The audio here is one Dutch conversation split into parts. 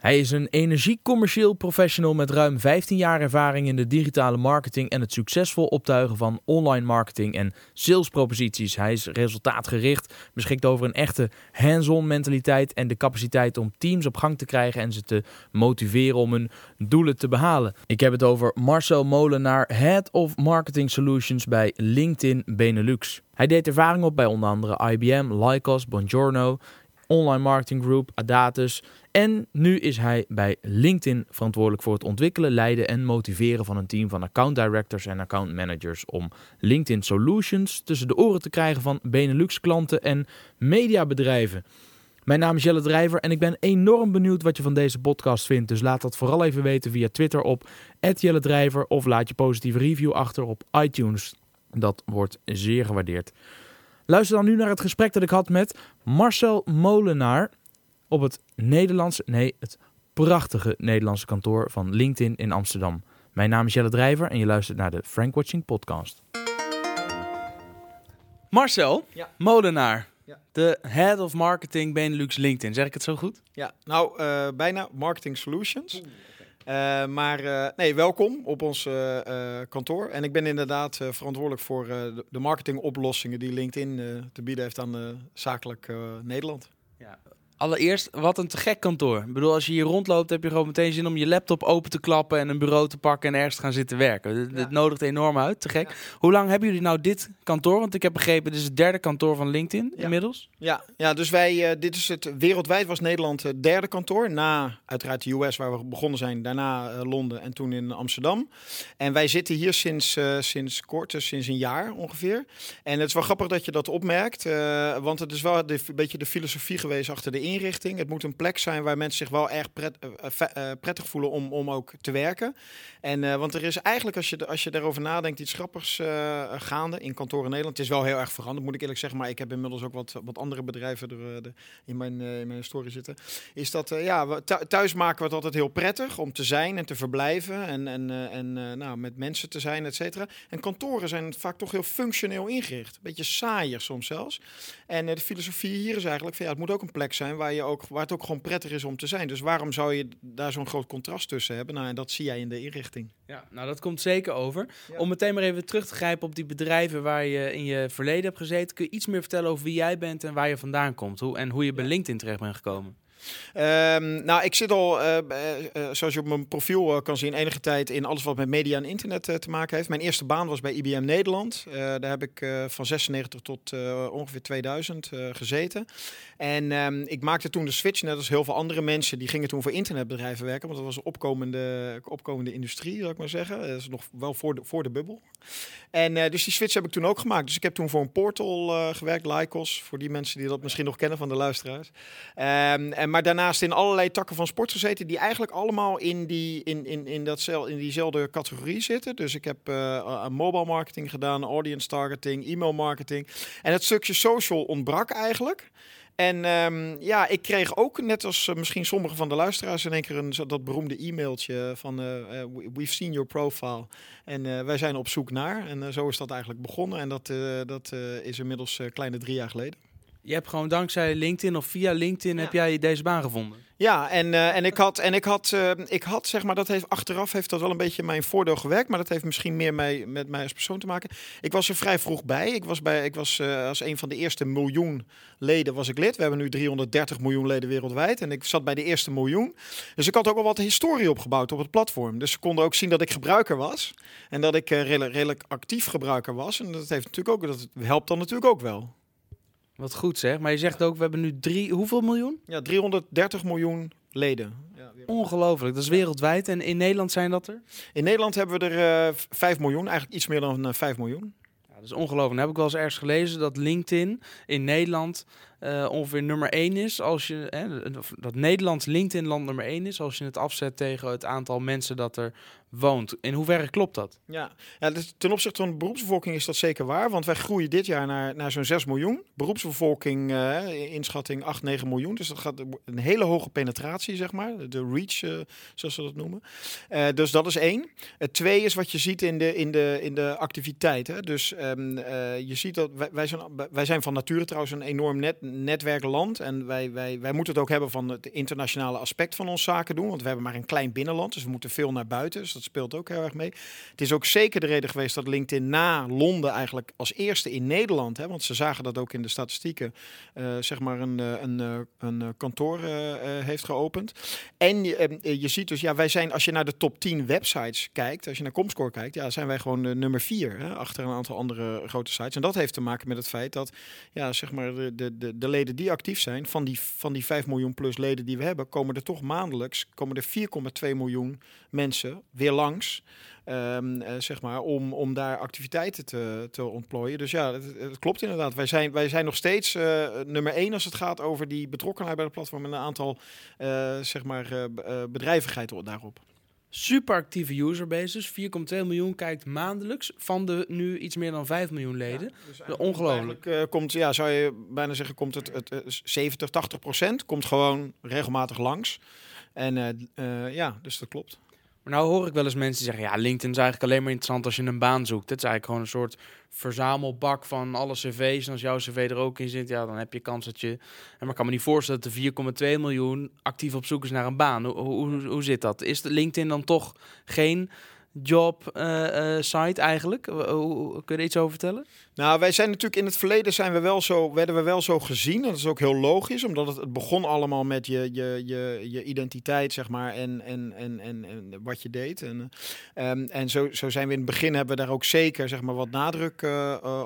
Hij is een energiecommercieel professional met ruim 15 jaar ervaring in de digitale marketing en het succesvol optuigen van online marketing en salesproposities. Hij is resultaatgericht, beschikt over een echte hands-on mentaliteit en de capaciteit om teams op gang te krijgen en ze te motiveren om hun doelen te behalen. Ik heb het over Marcel Molenaar, Head of Marketing Solutions bij LinkedIn Benelux. Hij deed ervaring op bij onder andere IBM, Lycos, Bongiorno, Online Marketing Group, Adatus. En nu is hij bij LinkedIn verantwoordelijk voor het ontwikkelen, leiden en motiveren van een team van account directors en account managers om LinkedIn Solutions tussen de oren te krijgen van Benelux klanten en mediabedrijven. Mijn naam is Jelle Drijver en ik ben enorm benieuwd wat je van deze podcast vindt. Dus laat dat vooral even weten via Twitter op Jelle Drijver of laat je positieve review achter op iTunes. Dat wordt zeer gewaardeerd. Luister dan nu naar het gesprek dat ik had met Marcel Molenaar op het Nederlandse, nee, het prachtige Nederlandse kantoor van LinkedIn in Amsterdam. Mijn naam is Jelle Drijver en je luistert naar de Frank Watching podcast. Marcel Ja. Molenaar, Ja. de Head of Marketing Benelux LinkedIn. Zeg ik het zo goed? Ja, nou, eh, bijna Marketing Solutions. Eh, maar eh, nee, welkom op ons kantoor. En ik ben inderdaad eh, verantwoordelijk voor eh, de, de marketingoplossingen die LinkedIn eh, te bieden heeft aan eh, zakelijk eh, Nederland. Allereerst, wat een te gek kantoor. Ik bedoel, als je hier rondloopt, heb je gewoon meteen zin om je laptop open te klappen en een bureau te pakken en ergens te gaan zitten werken. Ja. het nodigt enorm uit, te gek. Hoe lang hebben jullie nou dit kantoor? Want ik heb begrepen, dit is het derde kantoor van LinkedIn Ja. inmiddels. Ja, ja dus wij, eh, dit is het, wereldwijd was Nederland het derde kantoor. Na uiteraard de US waar we begonnen zijn, daarna eh, Londen en toen in Amsterdam. En wij zitten hier sinds, eh, sinds kort, dus sinds een jaar ongeveer. En het is wel grappig dat je dat opmerkt, want het is wel een beetje de filosofie geweest achter de Het moet een plek zijn waar mensen zich wel erg eh, eh, eh, prettig voelen om, om ook te werken. En, want er is eigenlijk, als je, als je daarover nadenkt, iets grappigs gaande in kantoren Nederland. Het is wel heel erg veranderd, moet ik eerlijk zeggen. Maar ik heb inmiddels ook wat, wat andere bedrijven er, in, mijn, in mijn zitten. Is dat, ja, thuis maken we het altijd heel prettig om te zijn en te verblijven. En, en, en nou, met mensen te zijn, et cetera. En kantoren zijn vaak toch heel functioneel ingericht. Beetje saaier soms zelfs. En de filosofie hier is eigenlijk van ja, het moet ook een plek zijn waar, je ook, waar het ook gewoon prettig is om te zijn. Dus waarom zou je daar zo'n groot contrast tussen hebben? Nou, en dat zie jij in de inrichting. Ja, nou dat komt zeker over. Ja. Om meteen maar even terug te grijpen op die bedrijven waar je in je verleden hebt gezeten. Kun je iets meer vertellen over wie jij bent en waar je vandaan komt? Hoe, en hoe je bij. LinkedIn terecht bent gekomen? Ehm, nou, ik zit al, eh, eh, eh, zoals je op mijn profiel kan zien, enige tijd in alles wat met media en internet te maken heeft. Mijn eerste baan was bij IBM Nederland. Daar heb ik van 96 tot ongeveer 2000 eh, gezeten. En ehm, ik maakte toen de switch, net als heel veel andere mensen, die gingen toen voor internetbedrijven werken. Want dat was een opkomende, opkomende industrie, zou ik maar zeggen. Dat is nog wel voor de, voor de bubbel. En dus die switch heb ik toen ook gemaakt. Dus ik heb toen voor een portal gewerkt, Lycos, voor die mensen die dat misschien nog kennen van de luisteraars. Ehm, en, maar daarnaast in allerlei takken van sport gezeten, die eigenlijk allemaal in, die, in, in, in, datzel, in diezelfde categorie zitten. Dus ik heb eh, aan mobile marketing gedaan, audience targeting, e-mail marketing. En het stukje social ontbrak eigenlijk. En ehm, ja, ik kreeg ook, net als eh, misschien sommige van de luisteraars, in één keer een, dat beroemde e-mailtje van eh, eh, we- We've seen your profile. En eh, wij zijn op zoek naar. En eh, zo is dat eigenlijk begonnen. En dat, eh, dat eh, is inmiddels eh, kleine drie jaar geleden. Je hebt gewoon dankzij LinkedIn of via LinkedIn Ja. heb jij deze baan gevonden. Ja, en, eh, en ik had, en ik had, eh, ik had zeg maar, dat heeft achteraf heeft dat wel een beetje mijn voordeel gewerkt, maar dat heeft misschien meer mij, met mij als persoon te maken. Ik was er vrij vroeg bij. Ik was, bij, ik was eh, als een van de eerste miljoen leden was ik lid. We hebben nu 330 miljoen leden wereldwijd en ik zat bij de eerste miljoen. Dus ik had ook al wat historie opgebouwd op het platform. Dus ze konden ook zien dat ik gebruiker was en dat ik redelijk, redelijk actief gebruiker was. En dat heeft natuurlijk ook, dat helpt dan natuurlijk ook wel. Wat goed zeg. Maar je zegt ook, we hebben nu drie, hoeveel miljoen? Ja, 330 miljoen leden. Ja, Ongelooflijk. Dat is wereldwijd. En in Nederland zijn dat er? In Nederland hebben we er eh 5 miljoen, eigenlijk iets meer dan eh, 5 miljoen. Ja, dat is ongelooflijk. Dan heb ik wel eens ergens gelezen dat LinkedIn in Nederland eh, ongeveer nummer 1 is. Als je, dat Nederlands LinkedIn land nummer 1 is. Als je het afzet tegen het aantal mensen dat er woont. In hoeverre klopt dat? Ja, ja dus ten opzichte van de beroepsbevolking is dat zeker waar. Want wij groeien dit jaar naar, naar zo'n 6 miljoen. Beroepsbevolking, eh, inschatting 8, 9 miljoen. Dus dat gaat een hele hoge penetratie, zeg maar. De reach, eh, zoals ze dat noemen. Dus dat is één. Het twee is wat je ziet in de, in de, in de activiteit. Hè. Dus ehm, eh, je ziet dat wij, wij, zijn, wij zijn van nature trouwens een enorm net, netwerkland en wij, wij, wij moeten het ook hebben van het internationale aspect van ons zaken doen. Want we hebben maar een klein binnenland, dus we moeten veel naar buiten. Dus dat speelt ook heel erg mee. Het is ook zeker de reden geweest dat LinkedIn na Londen eigenlijk als eerste in Nederland, hè, want ze zagen dat ook in de statistieken, uh, zeg maar een, een, een kantoor heeft geopend. En je, je ziet dus, ja, wij zijn, als je naar de top 10 websites kijkt, als je naar Comscore kijkt, ja, zijn wij gewoon nummer 4 achter een aantal andere grote sites. En dat heeft te maken met het feit dat, ja, zeg maar, de, de leden die actief zijn, van die, van die 5 miljoen plus leden die we hebben, komen er toch maandelijks komen er 4,2 miljoen mensen weer langs. Um, zeg maar, om, om daar activiteiten te, te ontplooien. Dus ja, het, het klopt inderdaad. Wij zijn, wij zijn nog steeds uh, nummer één als het gaat over die betrokkenheid bij de platform en een aantal uh, zeg maar, bedrijvigheid daarop super actieve userbases. 4,2 miljoen kijkt maandelijks van de nu iets meer dan 5 miljoen leden. Ja, dus Ongelooflijk. Uh, komt, ja, zou je bijna zeggen, komt het, het, het 70, 80 procent komt gewoon regelmatig langs. En uh, uh, ja, dus dat klopt. Maar nou hoor ik wel eens mensen zeggen, ja, LinkedIn is eigenlijk alleen maar interessant als je een baan zoekt. Het is eigenlijk gewoon een soort verzamelbak van alle cv's. En als jouw cv er ook in zit, ja, dan heb je kans dat je... En maar ik kan me niet voorstellen dat de 4,2 miljoen actief op zoek is naar een baan. Hoe, hoe, hoe zit dat? Is LinkedIn dan toch geen job uh, uh, site eigenlijk? Kun je er iets over vertellen? Nou, wij zijn natuurlijk in het verleden zijn we wel zo, werden we wel zo gezien. Dat is ook heel logisch, omdat het, het begon allemaal met je, je, je, je identiteit, zeg maar, en, en, en, en, wat je deed. En, um, en zo, zo zijn we in het begin hebben we daar ook zeker zeg maar, wat nadruk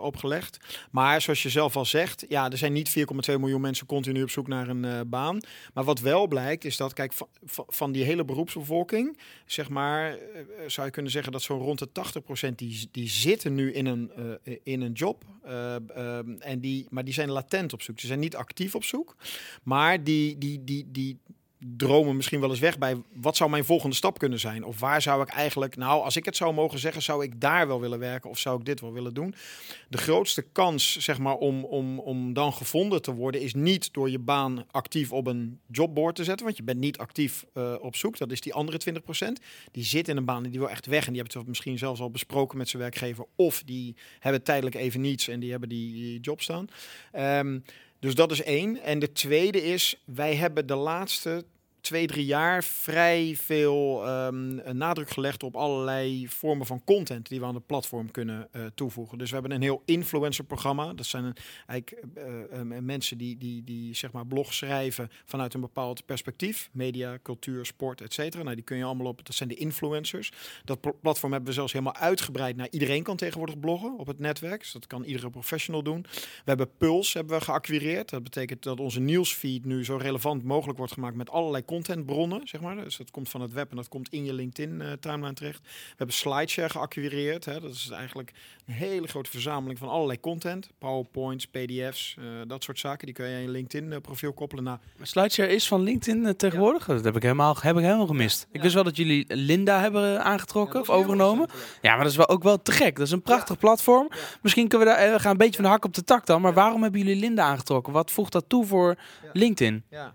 op gelegd. Maar zoals je zelf al zegt, ja, er zijn niet 4,2 miljoen mensen continu op zoek naar een baan. Maar wat wel blijkt, is dat, kijk, van, van die hele beroepsbevolking, zeg maar, zou je kunnen zeggen dat zo'n rond de 80% die, die zitten nu in een, in een job. Uh, uh, en die, maar die zijn latent op zoek. Ze zijn niet actief op zoek. Maar die, die, die, die, dromen misschien wel eens weg bij wat zou mijn volgende stap kunnen zijn? Of waar zou ik eigenlijk, nou, als ik het zou mogen zeggen, zou ik daar wel willen werken of zou ik dit wel willen doen? De grootste kans, zeg maar, om, om, om dan gevonden te worden, is niet door je baan actief op een jobboard te zetten, want je bent niet actief uh, op zoek. Dat is die andere 20%. Die zit in een baan die wil echt weg en die hebben het misschien zelfs al besproken met zijn werkgever, of die hebben tijdelijk even niets en die hebben die, job staan. Um, dus dat is één. En de tweede is, wij hebben de laatste twee, drie jaar vrij veel um, nadruk gelegd op allerlei vormen van content die we aan de platform kunnen uh, toevoegen. Dus we hebben een heel influencer-programma. Dat zijn eigenlijk uh, uh, mensen die, die, die zeg maar blog schrijven vanuit een bepaald perspectief. Media, cultuur, sport, et cetera. Nou, die kun je allemaal op. Dat zijn de influencers. Dat platform hebben we zelfs helemaal uitgebreid naar iedereen kan tegenwoordig bloggen op het netwerk. Dus dat kan iedere professional doen. We hebben Puls hebben we geacquireerd. Dat betekent dat onze nieuwsfeed nu zo relevant mogelijk wordt gemaakt met allerlei contentbronnen, zeg maar. Dus dat komt van het web en dat komt in je LinkedIn-timeline uh, terecht. We hebben SlideShare geacquireerd. Hè. Dat is eigenlijk een hele grote verzameling van allerlei content. PowerPoints, PDF's, uh, dat soort zaken. Die kun je in je LinkedIn-profiel koppelen. naar. SlideShare is van LinkedIn tegenwoordig? Ja. Dat heb ik helemaal, heb ik helemaal gemist. Ik wist wel dat jullie Linda hebben aangetrokken of overgenomen. Ja, maar dat is wel ook wel te gek. Dat is een prachtig platform. Misschien kunnen we daar we gaan een beetje van de hak op de tak dan. Maar waarom hebben jullie Linda aangetrokken? Wat voegt dat toe voor LinkedIn? Ja.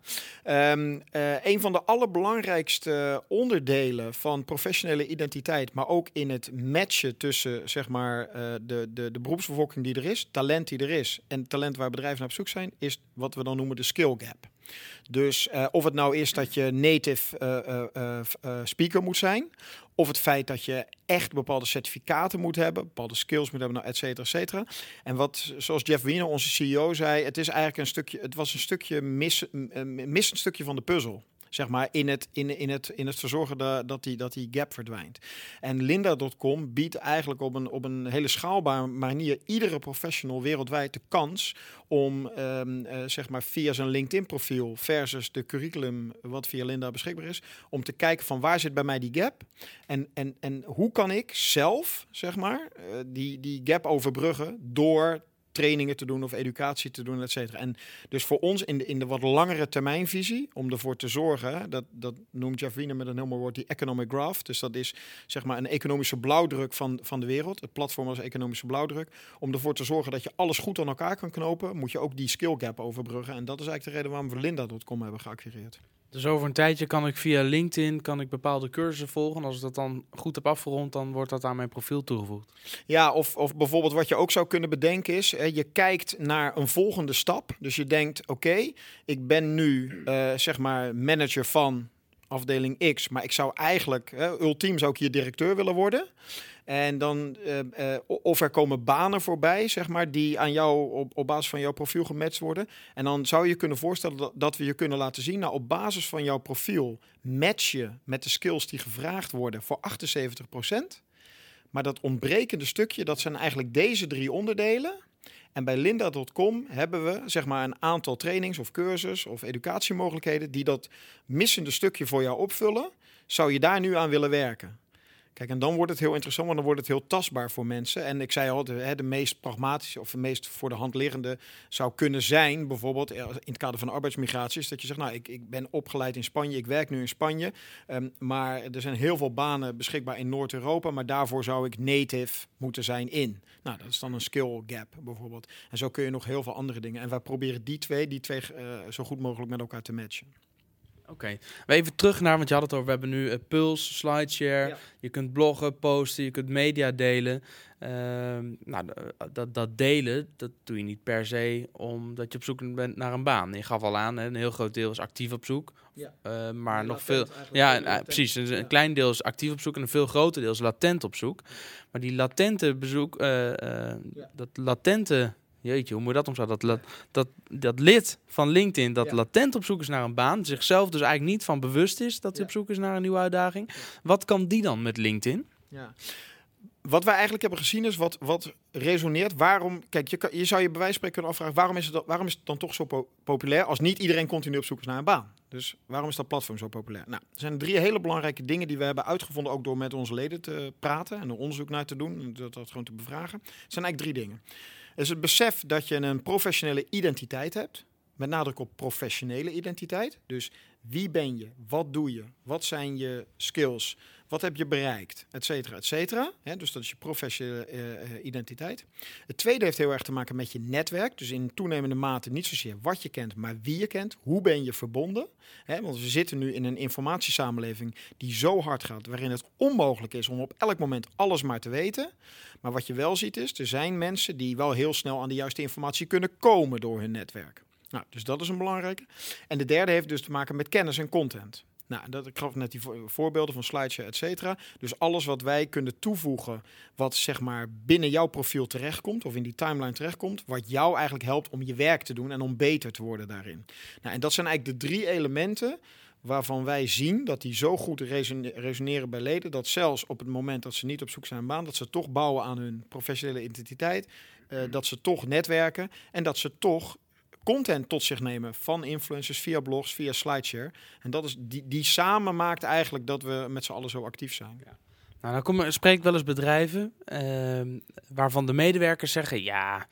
Um, een van de allerbelangrijkste onderdelen van professionele identiteit, maar ook in het matchen tussen zeg maar, uh, de, de, de beroepsbevolking die er is, talent die er is en talent waar bedrijven naar op zoek zijn, is wat we dan noemen de skill gap. Dus uh, of het nou is dat je native uh, speaker moet zijn, of het feit dat je echt bepaalde certificaten moet hebben, bepaalde skills moet hebben, nou, et cetera, et cetera. En wat, zoals Jeff Wiener, onze CEO, zei, het is eigenlijk een stukje, het was een stukje mis, een missend stukje van de puzzel zeg maar, in het, in, in het, in het verzorgen dat, die, dat die gap verdwijnt. En Linda.com biedt eigenlijk op een, op een hele schaalbare manier iedere professional wereldwijd de kans om um, uh, zeg maar via zijn LinkedIn-profiel versus de curriculum wat via Linda beschikbaar is, om te kijken van waar zit bij mij die gap en, en, en hoe kan ik zelf, zeg maar, uh, die, die gap overbruggen door trainingen te doen of educatie te doen, et cetera. En dus voor ons in de, in de wat langere termijnvisie, om ervoor te zorgen, dat, dat noemt Javine met een heel mooi woord, die economic graph. Dus dat is zeg maar een economische blauwdruk van, van de wereld. Het platform als economische blauwdruk. Om ervoor te zorgen dat je alles goed aan elkaar kan knopen, moet je ook die skill gap overbruggen. En dat is eigenlijk de reden waarom we Linda.com hebben geacquireerd. Dus over een tijdje kan ik via LinkedIn kan ik bepaalde cursussen volgen. En als ik dat dan goed heb afgerond, dan wordt dat aan mijn profiel toegevoegd. Ja, of, of bijvoorbeeld wat je ook zou kunnen bedenken is, hè, je kijkt naar een volgende stap. Dus je denkt, oké, ik ben nu eh, zeg maar manager van afdeling X, maar ik zou eigenlijk, ultiem zou ik hier directeur willen worden. En dan, uh, uh, of er komen banen voorbij, zeg maar, die aan jou op, op basis van jouw profiel gematcht worden. En dan zou je kunnen voorstellen dat, dat we je kunnen laten zien, nou, op basis van jouw profiel match je met de skills die gevraagd worden voor 78%. Maar dat ontbrekende stukje, dat zijn eigenlijk deze drie onderdelen. En bij linda.com hebben we zeg maar een aantal trainings of cursus of educatiemogelijkheden die dat missende stukje voor jou opvullen. Zou je daar nu aan willen werken? Kijk, en dan wordt het heel interessant, want dan wordt het heel tastbaar voor mensen. En ik zei al, de, de meest pragmatische of de meest voor de hand liggende zou kunnen zijn, bijvoorbeeld in het kader van arbeidsmigratie, is dat je zegt, nou, ik, ik ben opgeleid in Spanje, ik werk nu in Spanje, um, maar er zijn heel veel banen beschikbaar in Noord-Europa, maar daarvoor zou ik native moeten zijn in. Nou, dat is dan een skill gap bijvoorbeeld. En zo kun je nog heel veel andere dingen. En wij proberen die twee, die twee uh, zo goed mogelijk met elkaar te matchen. Oké, okay. even terug naar, want je had het over, we hebben nu uh, Pulse, SlideShare, ja. je kunt bloggen, posten, je kunt media delen. Uh, nou, dat, dat delen, dat doe je niet per se omdat je op zoek bent naar een baan. Je gaf al aan, hè, een heel groot deel is actief op zoek, ja. uh, maar nog veel... Ja, precies, een, een, klein deel is actief op zoek en een veel groter deel is latent op zoek. Maar die latente bezoek, dat latente Jeetje, hoe moet dat omzetten? Dat, dat, dat lid van LinkedIn dat latent op zoek is naar een baan, zichzelf dus eigenlijk niet van bewust is dat hij op zoek is naar een nieuwe uitdaging. Wat kan die dan met LinkedIn? Ja. Wat wij eigenlijk hebben gezien is wat, wat resoneert. Waarom, kijk, je, kan, je zou je bij wijze van spreken kunnen afvragen, waarom is, het, waarom is het dan toch zo populair als niet iedereen continu op zoek is naar een baan? Dus waarom is dat platform zo populair? Nou, er zijn drie hele belangrijke dingen die we hebben uitgevonden, ook door met onze leden te praten en er onderzoek naar te doen, en dat, dat gewoon te bevragen. Het zijn eigenlijk drie dingen is het besef dat je een professionele identiteit hebt. Met nadruk op professionele identiteit. Dus wie ben je? Wat doe je? Wat zijn je skills? Wat heb je bereikt? Etcetera, etcetera. dus dat is je professionele uh, identiteit. Het tweede heeft heel erg te maken met je netwerk. Dus in toenemende mate niet zozeer wat je kent, maar wie je kent. Hoe ben je verbonden? want we zitten nu in een informatiesamenleving die zo hard gaat, waarin het onmogelijk is om op elk moment alles maar te weten. Maar wat je wel ziet is, er zijn mensen die wel heel snel aan de juiste informatie kunnen komen door hun netwerk. Nou, dus dat is een belangrijke. En de derde heeft dus te maken met kennis en content. Nou, dat, ik gaf net die voorbeelden van SlideShare, et cetera. Dus alles wat wij kunnen toevoegen, wat zeg maar binnen jouw profiel terechtkomt, of in die timeline terechtkomt, wat jou eigenlijk helpt om je werk te doen en om beter te worden daarin. Nou, en dat zijn eigenlijk de drie elementen waarvan wij zien dat die zo goed resoneren bij leden, dat zelfs op het moment dat ze niet op zoek zijn naar een baan, dat ze toch bouwen aan hun professionele identiteit, uh, dat ze toch netwerken en dat ze toch content tot zich nemen van influencers via blogs, via SlideShare. En dat is die, die samen maakt eigenlijk dat we met z'n allen zo actief zijn. Nou, dan kom, spreek ik wel eens bedrijven uh, waarvan de medewerkers zeggen: ja.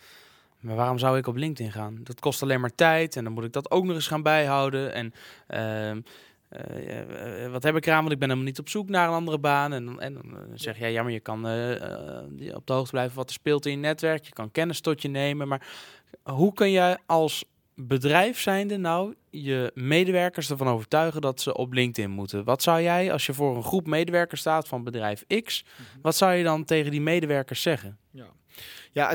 Maar waarom zou ik op LinkedIn gaan? Dat kost alleen maar tijd en dan moet ik dat ook nog eens gaan bijhouden. En uh, wat heb ik eraan? Want ik ben helemaal niet op zoek naar een andere baan. En, en dan zeg jij, ja, maar je kan op de hoogte blijven wat er speelt in je netwerk. Je kan kennis tot je nemen. Maar hoe kun jij als bedrijf zijnde nou je medewerkers ervan overtuigen dat ze op LinkedIn moeten? Wat zou jij, als je voor een groep medewerkers staat van bedrijf X, mhm. wat zou je dan tegen die medewerkers zeggen? Ja. Ja,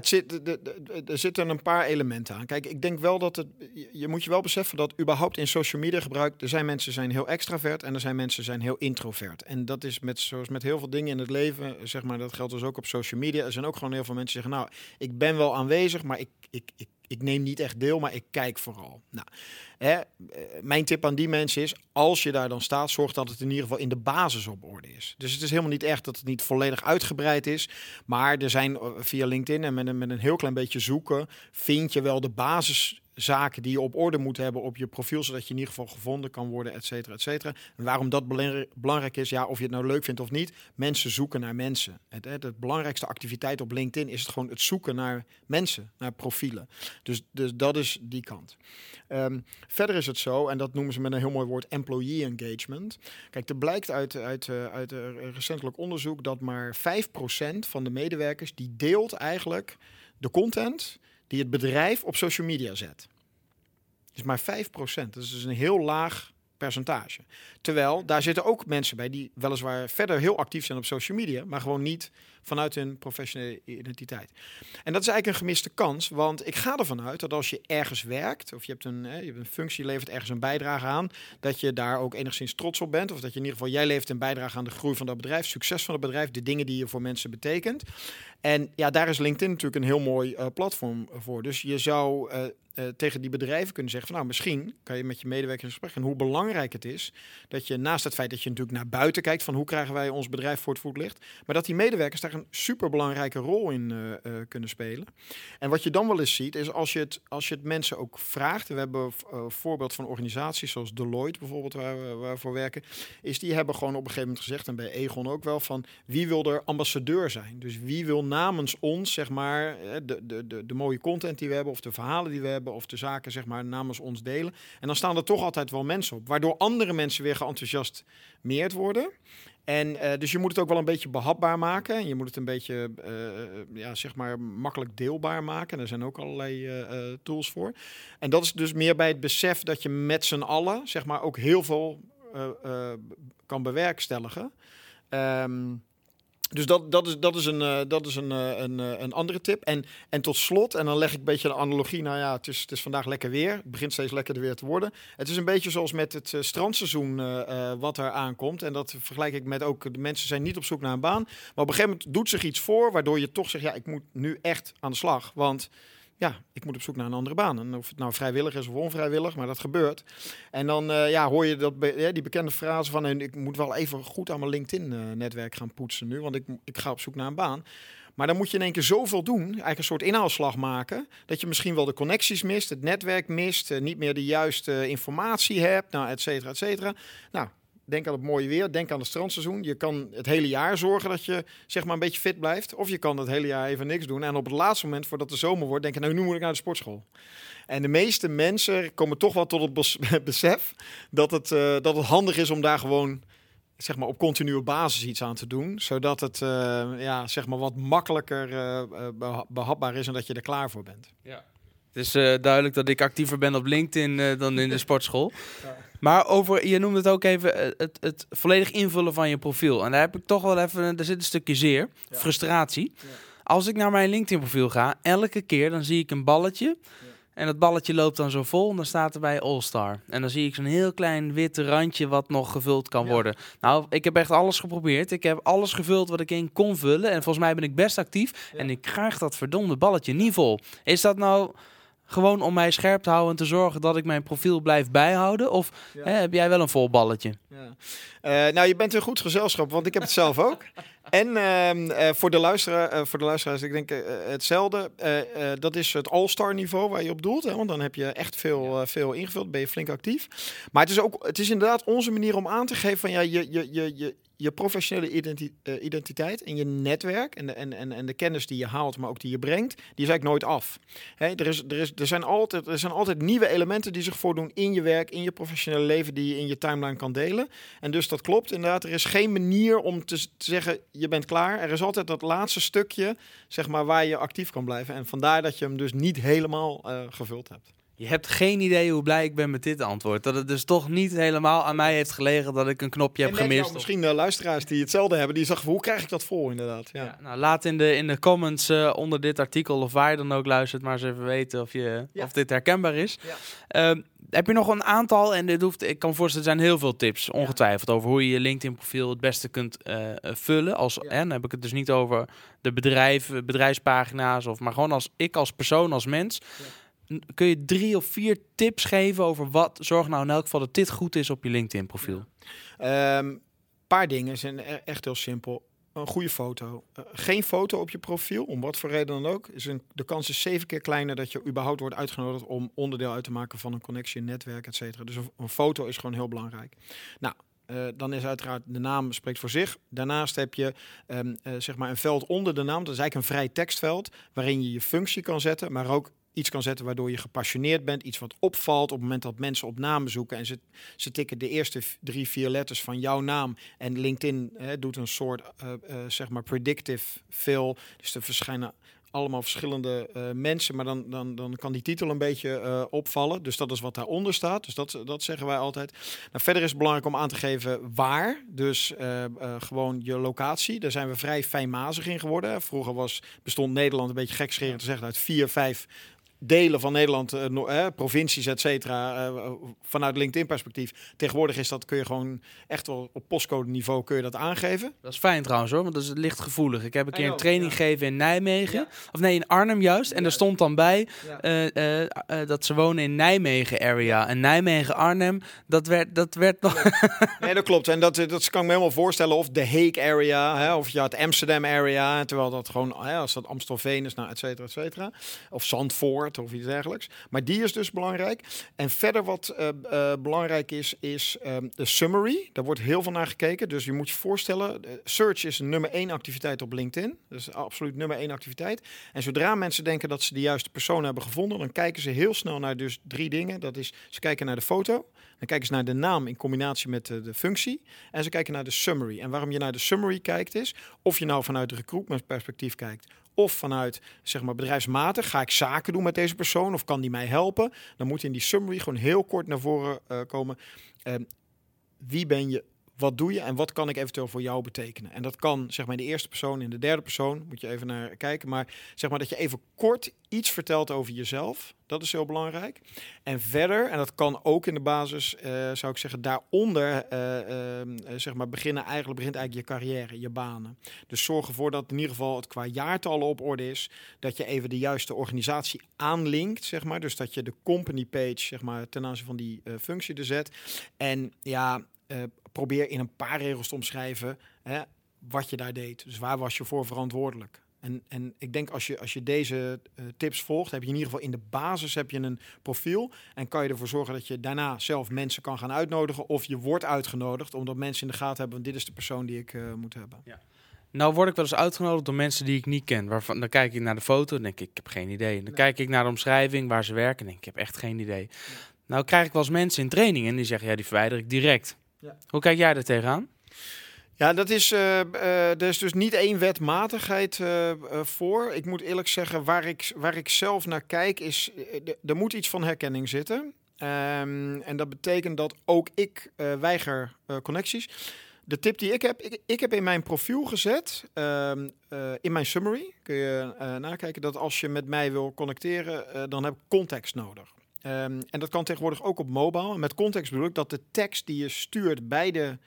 er zitten een paar elementen aan. Kijk, ik denk wel dat het. Je moet je wel beseffen dat überhaupt in social media gebruik. Er zijn mensen zijn heel extravert en er zijn mensen zijn heel introvert. En dat is met, zoals met heel veel dingen in het leven, zeg maar, dat geldt dus ook op social media. Er zijn ook gewoon heel veel mensen die zeggen: Nou, ik ben wel aanwezig, maar ik, ik, ik ik neem niet echt deel, maar ik kijk vooral. Nou, hè, eh, mijn tip aan die mensen is, als je daar dan staat, zorg dat het in ieder geval in de basis op orde is. Dus het is helemaal niet echt dat het niet volledig uitgebreid is, maar er zijn eh, via LinkedIn en met een, met een heel klein beetje zoeken, vind je wel de basis zaken die je op orde moet hebben op je profiel, zodat je in ieder geval gevonden kan worden, et cetera, et cetera. En waarom dat belangrijk is, ja, of je het nou leuk vindt of niet, mensen zoeken naar mensen. Het, het, belangrijkste activiteit op LinkedIn is het gewoon het zoeken naar mensen, naar profielen. Dus, dus dat is die kant. Um, verder is het zo, en dat noemen ze met een heel mooi woord, employee engagement. Kijk, er blijkt uit, uit, uit, uit recentelijk onderzoek dat maar 5% van de medewerkers die deelt eigenlijk de content die het bedrijf op social media zet. is maar 5%. Dat is dus een heel laag percentage. Terwijl daar zitten ook mensen bij die weliswaar verder heel actief zijn op social media, maar gewoon niet vanuit hun professionele identiteit. En dat is eigenlijk een gemiste kans, want ik ga ervan uit dat als je ergens werkt, of je hebt een, je functie, je levert ergens een bijdrage aan, dat je daar ook enigszins trots op bent, of dat je in ieder geval, jij levert een bijdrage aan de groei van dat bedrijf, succes van het bedrijf, de dingen die je voor mensen betekent. En ja, daar is LinkedIn natuurlijk een heel mooi uh, platform voor. Dus je zou uh, uh, tegen die bedrijven kunnen zeggen van nou misschien kan je met je medewerkers in gesprek en hoe belangrijk het is dat je naast het feit dat je natuurlijk naar buiten kijkt van hoe krijgen wij ons bedrijf voor het voetlicht, maar dat die medewerkers daar een super belangrijke rol in uh, uh, kunnen spelen. En wat je dan wel eens ziet is als je het, als je het mensen ook vraagt, we hebben een voorbeeld van organisaties zoals Deloitte bijvoorbeeld waar we, waar voor werken, is die hebben gewoon op een gegeven moment gezegd en bij Egon ook wel van wie wil er ambassadeur zijn? Dus wie wil namens ons zeg maar de, de, de, de mooie content die we hebben of de verhalen die we hebben of de zaken zeg maar namens ons delen. En dan staan er toch altijd wel mensen op, waardoor andere mensen weer geenthousiasmeerd worden. En uh, dus je moet het ook wel een beetje behapbaar maken. En je moet het een beetje, uh, ja, zeg maar, makkelijk deelbaar maken. Er zijn ook allerlei uh, tools voor. En dat is dus meer bij het besef dat je met z'n allen, zeg maar, ook heel veel kan bewerkstelligen. Um, dus dat, dat, is, dat is, een, uh, dat is een, uh, een, uh, een andere tip. En, en tot slot, en dan leg ik een beetje de analogie. Nou ja, het is, het is vandaag lekker weer. Het begint steeds lekkerder weer te worden. Het is een beetje zoals met het strandseizoen wat er aankomt. En dat vergelijk ik met ook, de mensen zijn niet op zoek naar een baan. Maar op een gegeven moment doet zich iets voor, waardoor je toch zegt, ja, ik moet nu echt aan de slag. Want ja, ik moet op zoek naar een andere baan. En of het nou vrijwillig is of onvrijwillig, maar dat gebeurt. En dan uh, ja, hoor je dat, ja, die bekende frase van... Ik moet wel even goed aan mijn LinkedIn-netwerk gaan poetsen nu, want ik, ik ga op zoek naar een baan. Maar dan moet je in één keer zoveel doen, eigenlijk een soort inhaalslag maken, dat je misschien wel de connecties mist, het netwerk mist, uh, niet meer de juiste informatie hebt, nou, et cetera, et cetera. Nou, Denk aan het mooie weer. Denk aan het strandseizoen. Je kan het hele jaar zorgen dat je zeg maar een beetje fit blijft. Of je kan het hele jaar even niks doen. En op het laatste moment, voordat de zomer wordt, denken: nou, nu moet ik naar de sportschool. En de meeste mensen komen toch wel tot het besef dat het, uh, dat het handig is om daar gewoon zeg maar op continue basis iets aan te doen, zodat het uh, ja, zeg maar wat makkelijker uh, behapbaar is en dat je er klaar voor bent. Ja. Het is uh, duidelijk dat ik actiever ben op LinkedIn uh, dan in de sportschool. Ja. Maar over, je noemde het ook even, eh, het, het, volledig invullen van je profiel. En daar heb ik toch wel even, daar zit een stukje zeer, ja. frustratie. Ja. Als ik naar mijn LinkedIn profiel ga, elke keer dan zie ik een balletje. En dat balletje loopt dan zo vol en dan staat er bij All-Star. En dan zie ik zo'n heel klein wit randje wat nog gevuld kan worden. Nou, ik heb echt alles geprobeerd. Ik heb alles gevuld wat ik in kon vullen. En volgens mij ben ik best actief. En ik krijg dat verdomde balletje niet vol. Is dat nou gewoon om mij scherp te houden en te zorgen dat ik mijn profiel blijf bijhouden? Of ja. hè, heb jij wel een vol balletje? Ja. Uh, nou, je bent een goed gezelschap, want ik heb het zelf ook. En uh, voor, de luisteraar, uh, voor de luisteraars, ik denk hetzelfde. dat is het all-star niveau waar je op doelt. Hè, want dan heb je echt veel, ja. veel ingevuld, ben je flink actief. Maar het is ook, het is inderdaad onze manier om aan te geven van ja, je, je, je, je, je professionele uh, identiteit en je netwerk en de, en, en, en de kennis die je haalt, maar ook die je brengt, die is eigenlijk nooit af. Hè, er, is, er, is, er, zijn altijd, er zijn altijd nieuwe elementen die zich voordoen in je werk, in je professionele leven, die je in je timeline kan delen. En dus dat klopt inderdaad. Er is geen manier om te, zeggen, je bent klaar. Er is altijd dat laatste stukje, zeg maar, waar je actief kan blijven. En vandaar dat je hem dus niet helemaal uh, gevuld hebt. Je hebt geen idee hoe blij ik ben met dit antwoord. Dat het dus toch niet helemaal aan mij heeft gelegen dat ik een knopje heb gemist. Misschien de luisteraars die hetzelfde hebben, die zeggen, hoe krijg ik dat vol inderdaad? Ja. ja nou, laat in de, in de comments uh, onder dit artikel of waar je dan ook luistert, maar eens even weten of, je, ja. of dit herkenbaar is. Ja. Uh, heb je nog een aantal, en dit hoeft, ik kan voorstellen, er zijn heel veel tips, ongetwijfeld, over hoe je je LinkedIn-profiel het beste kunt uh, vullen. Als, en dan heb ik het dus niet over de bedrijven, bedrijfspagina's, of, maar gewoon als ik als persoon, als mens kun je drie of vier tips geven over wat zorg nou in elk geval dat dit goed is op je LinkedIn profiel? Ja. Um, paar dingen zijn e-, echt heel simpel. Een goede foto. Uh, geen foto op je profiel, om wat voor reden dan ook. Is een, de kans is zeven keer kleiner dat je überhaupt wordt uitgenodigd om onderdeel uit te maken van een connectie, een netwerk, et cetera. Dus een, foto is gewoon heel belangrijk. Nou, uh, dan is uiteraard de naam spreekt voor zich. Daarnaast heb je um, uh, zeg maar een veld onder de naam. Dat is eigenlijk een vrij tekstveld waarin je je functie kan zetten, maar ook iets kan zetten waardoor je gepassioneerd bent, iets wat opvalt op het moment dat mensen op namen zoeken en ze, ze tikken de eerste drie, vier letters van jouw naam en LinkedIn hè, doet een soort uh, uh, zeg maar predictive fill, dus er verschijnen allemaal verschillende eh, mensen, maar dan, dan, dan kan die titel een beetje eh, opvallen. Dus dat is wat daaronder staat. Dus dat, dat zeggen wij altijd. Nou, verder is het belangrijk om aan te geven waar. Dus eh, gewoon je locatie. Daar zijn we vrij fijnmazig in geworden. Vroeger was, bestond Nederland een beetje gekscherend te zeggen uit vier, vijf delen van Nederland, uh, provincies, et cetera, uh, vanuit LinkedIn-perspectief. Tegenwoordig is dat, kun je gewoon echt wel op postcode-niveau kun je dat aangeven. Dat is fijn trouwens hoor, want dat is licht gevoelig. Ik heb een keer een training gegeven in Nijmegen, of nee, in Arnhem juist. En ja. er stond dan bij ja. dat ze wonen in Nijmegen area. En Nijmegen-Arnhem, dat werd, dat werd nog... nee, dat klopt. En dat, dat kan ik me helemaal voorstellen. Of de Hague area, hè, of ja, het Amsterdam area. Terwijl dat gewoon, hè, als dat Amstelveen is, nou, et cetera, et cetera. Of Zandvoort of iets dergelijks. Maar die is dus belangrijk. En verder wat uh, uh, belangrijk is, is um, de summary. Daar wordt heel veel naar gekeken. Dus je moet je voorstellen, search is nummer één activiteit op LinkedIn. Dus absoluut nummer één activiteit. En zodra mensen denken dat ze de juiste persoon hebben gevonden, dan kijken ze heel snel naar dus drie dingen. Dat is, ze kijken naar de foto. Dan kijken ze naar de naam in combinatie met de, de, functie. En ze kijken naar de summary. En waarom je naar de summary kijkt is, of je nou vanuit de perspectief kijkt, of vanuit zeg maar bedrijfsmatig, ga ik zaken doen met deze persoon of kan die mij helpen? Dan moet in die summary gewoon heel kort naar voren uh, komen. Uh, wie ben je? Wat doe je en wat kan ik eventueel voor jou betekenen? En dat kan zeg maar in de eerste persoon, in de derde persoon, moet je even naar kijken. Maar zeg maar dat je even kort iets vertelt over jezelf. Dat is heel belangrijk. En verder, en dat kan ook in de basis, uh, zou ik zeggen, daaronder uh, uh, zeg maar beginnen. Eigenlijk begint eigenlijk je carrière, je banen. Dus zorg ervoor dat in ieder geval het qua jaartallen op orde is. Dat je even de juiste organisatie aanlinkt, zeg maar. Dus dat je de company page, zeg maar, ten aanzien van die functie er zet. En ja, probeer in een paar regels te omschrijven hè, wat je daar deed. Dus waar was je voor verantwoordelijk? En, en ik denk als je, als je deze uh, tips volgt, heb je in ieder geval in de basis heb je een profiel. En kan je ervoor zorgen dat je daarna zelf mensen kan gaan uitnodigen. Of je wordt uitgenodigd, omdat mensen in de gaten hebben, dit is de persoon die ik uh, moet hebben. Ja. Nou word ik wel eens uitgenodigd door mensen die ik niet ken. Waarvan, dan kijk ik naar de foto en denk ik, ik heb geen idee. Dan nee. kijk ik naar de omschrijving, waar ze werken en denk ik, ik heb echt geen idee. Nou krijg ik wel eens mensen in training en die zeggen, ja, die verwijder ik direct. Ja. Hoe kijk jij er tegenaan? Ja, dat is, uh, uh, er is dus niet één wetmatigheid uh, voor. Ik moet eerlijk zeggen, waar ik, waar ik zelf naar kijk, is er moet iets van herkenning zitten. Um, en dat betekent dat ook ik weiger connecties. De tip die ik heb, ik, ik heb in mijn profiel gezet, um, in mijn summary, kun je nakijken, dat als je met mij wil connecteren, dan heb ik context nodig. Um, en dat kan tegenwoordig ook op mobile. Met context bedoel ik dat de tekst die je stuurt bij de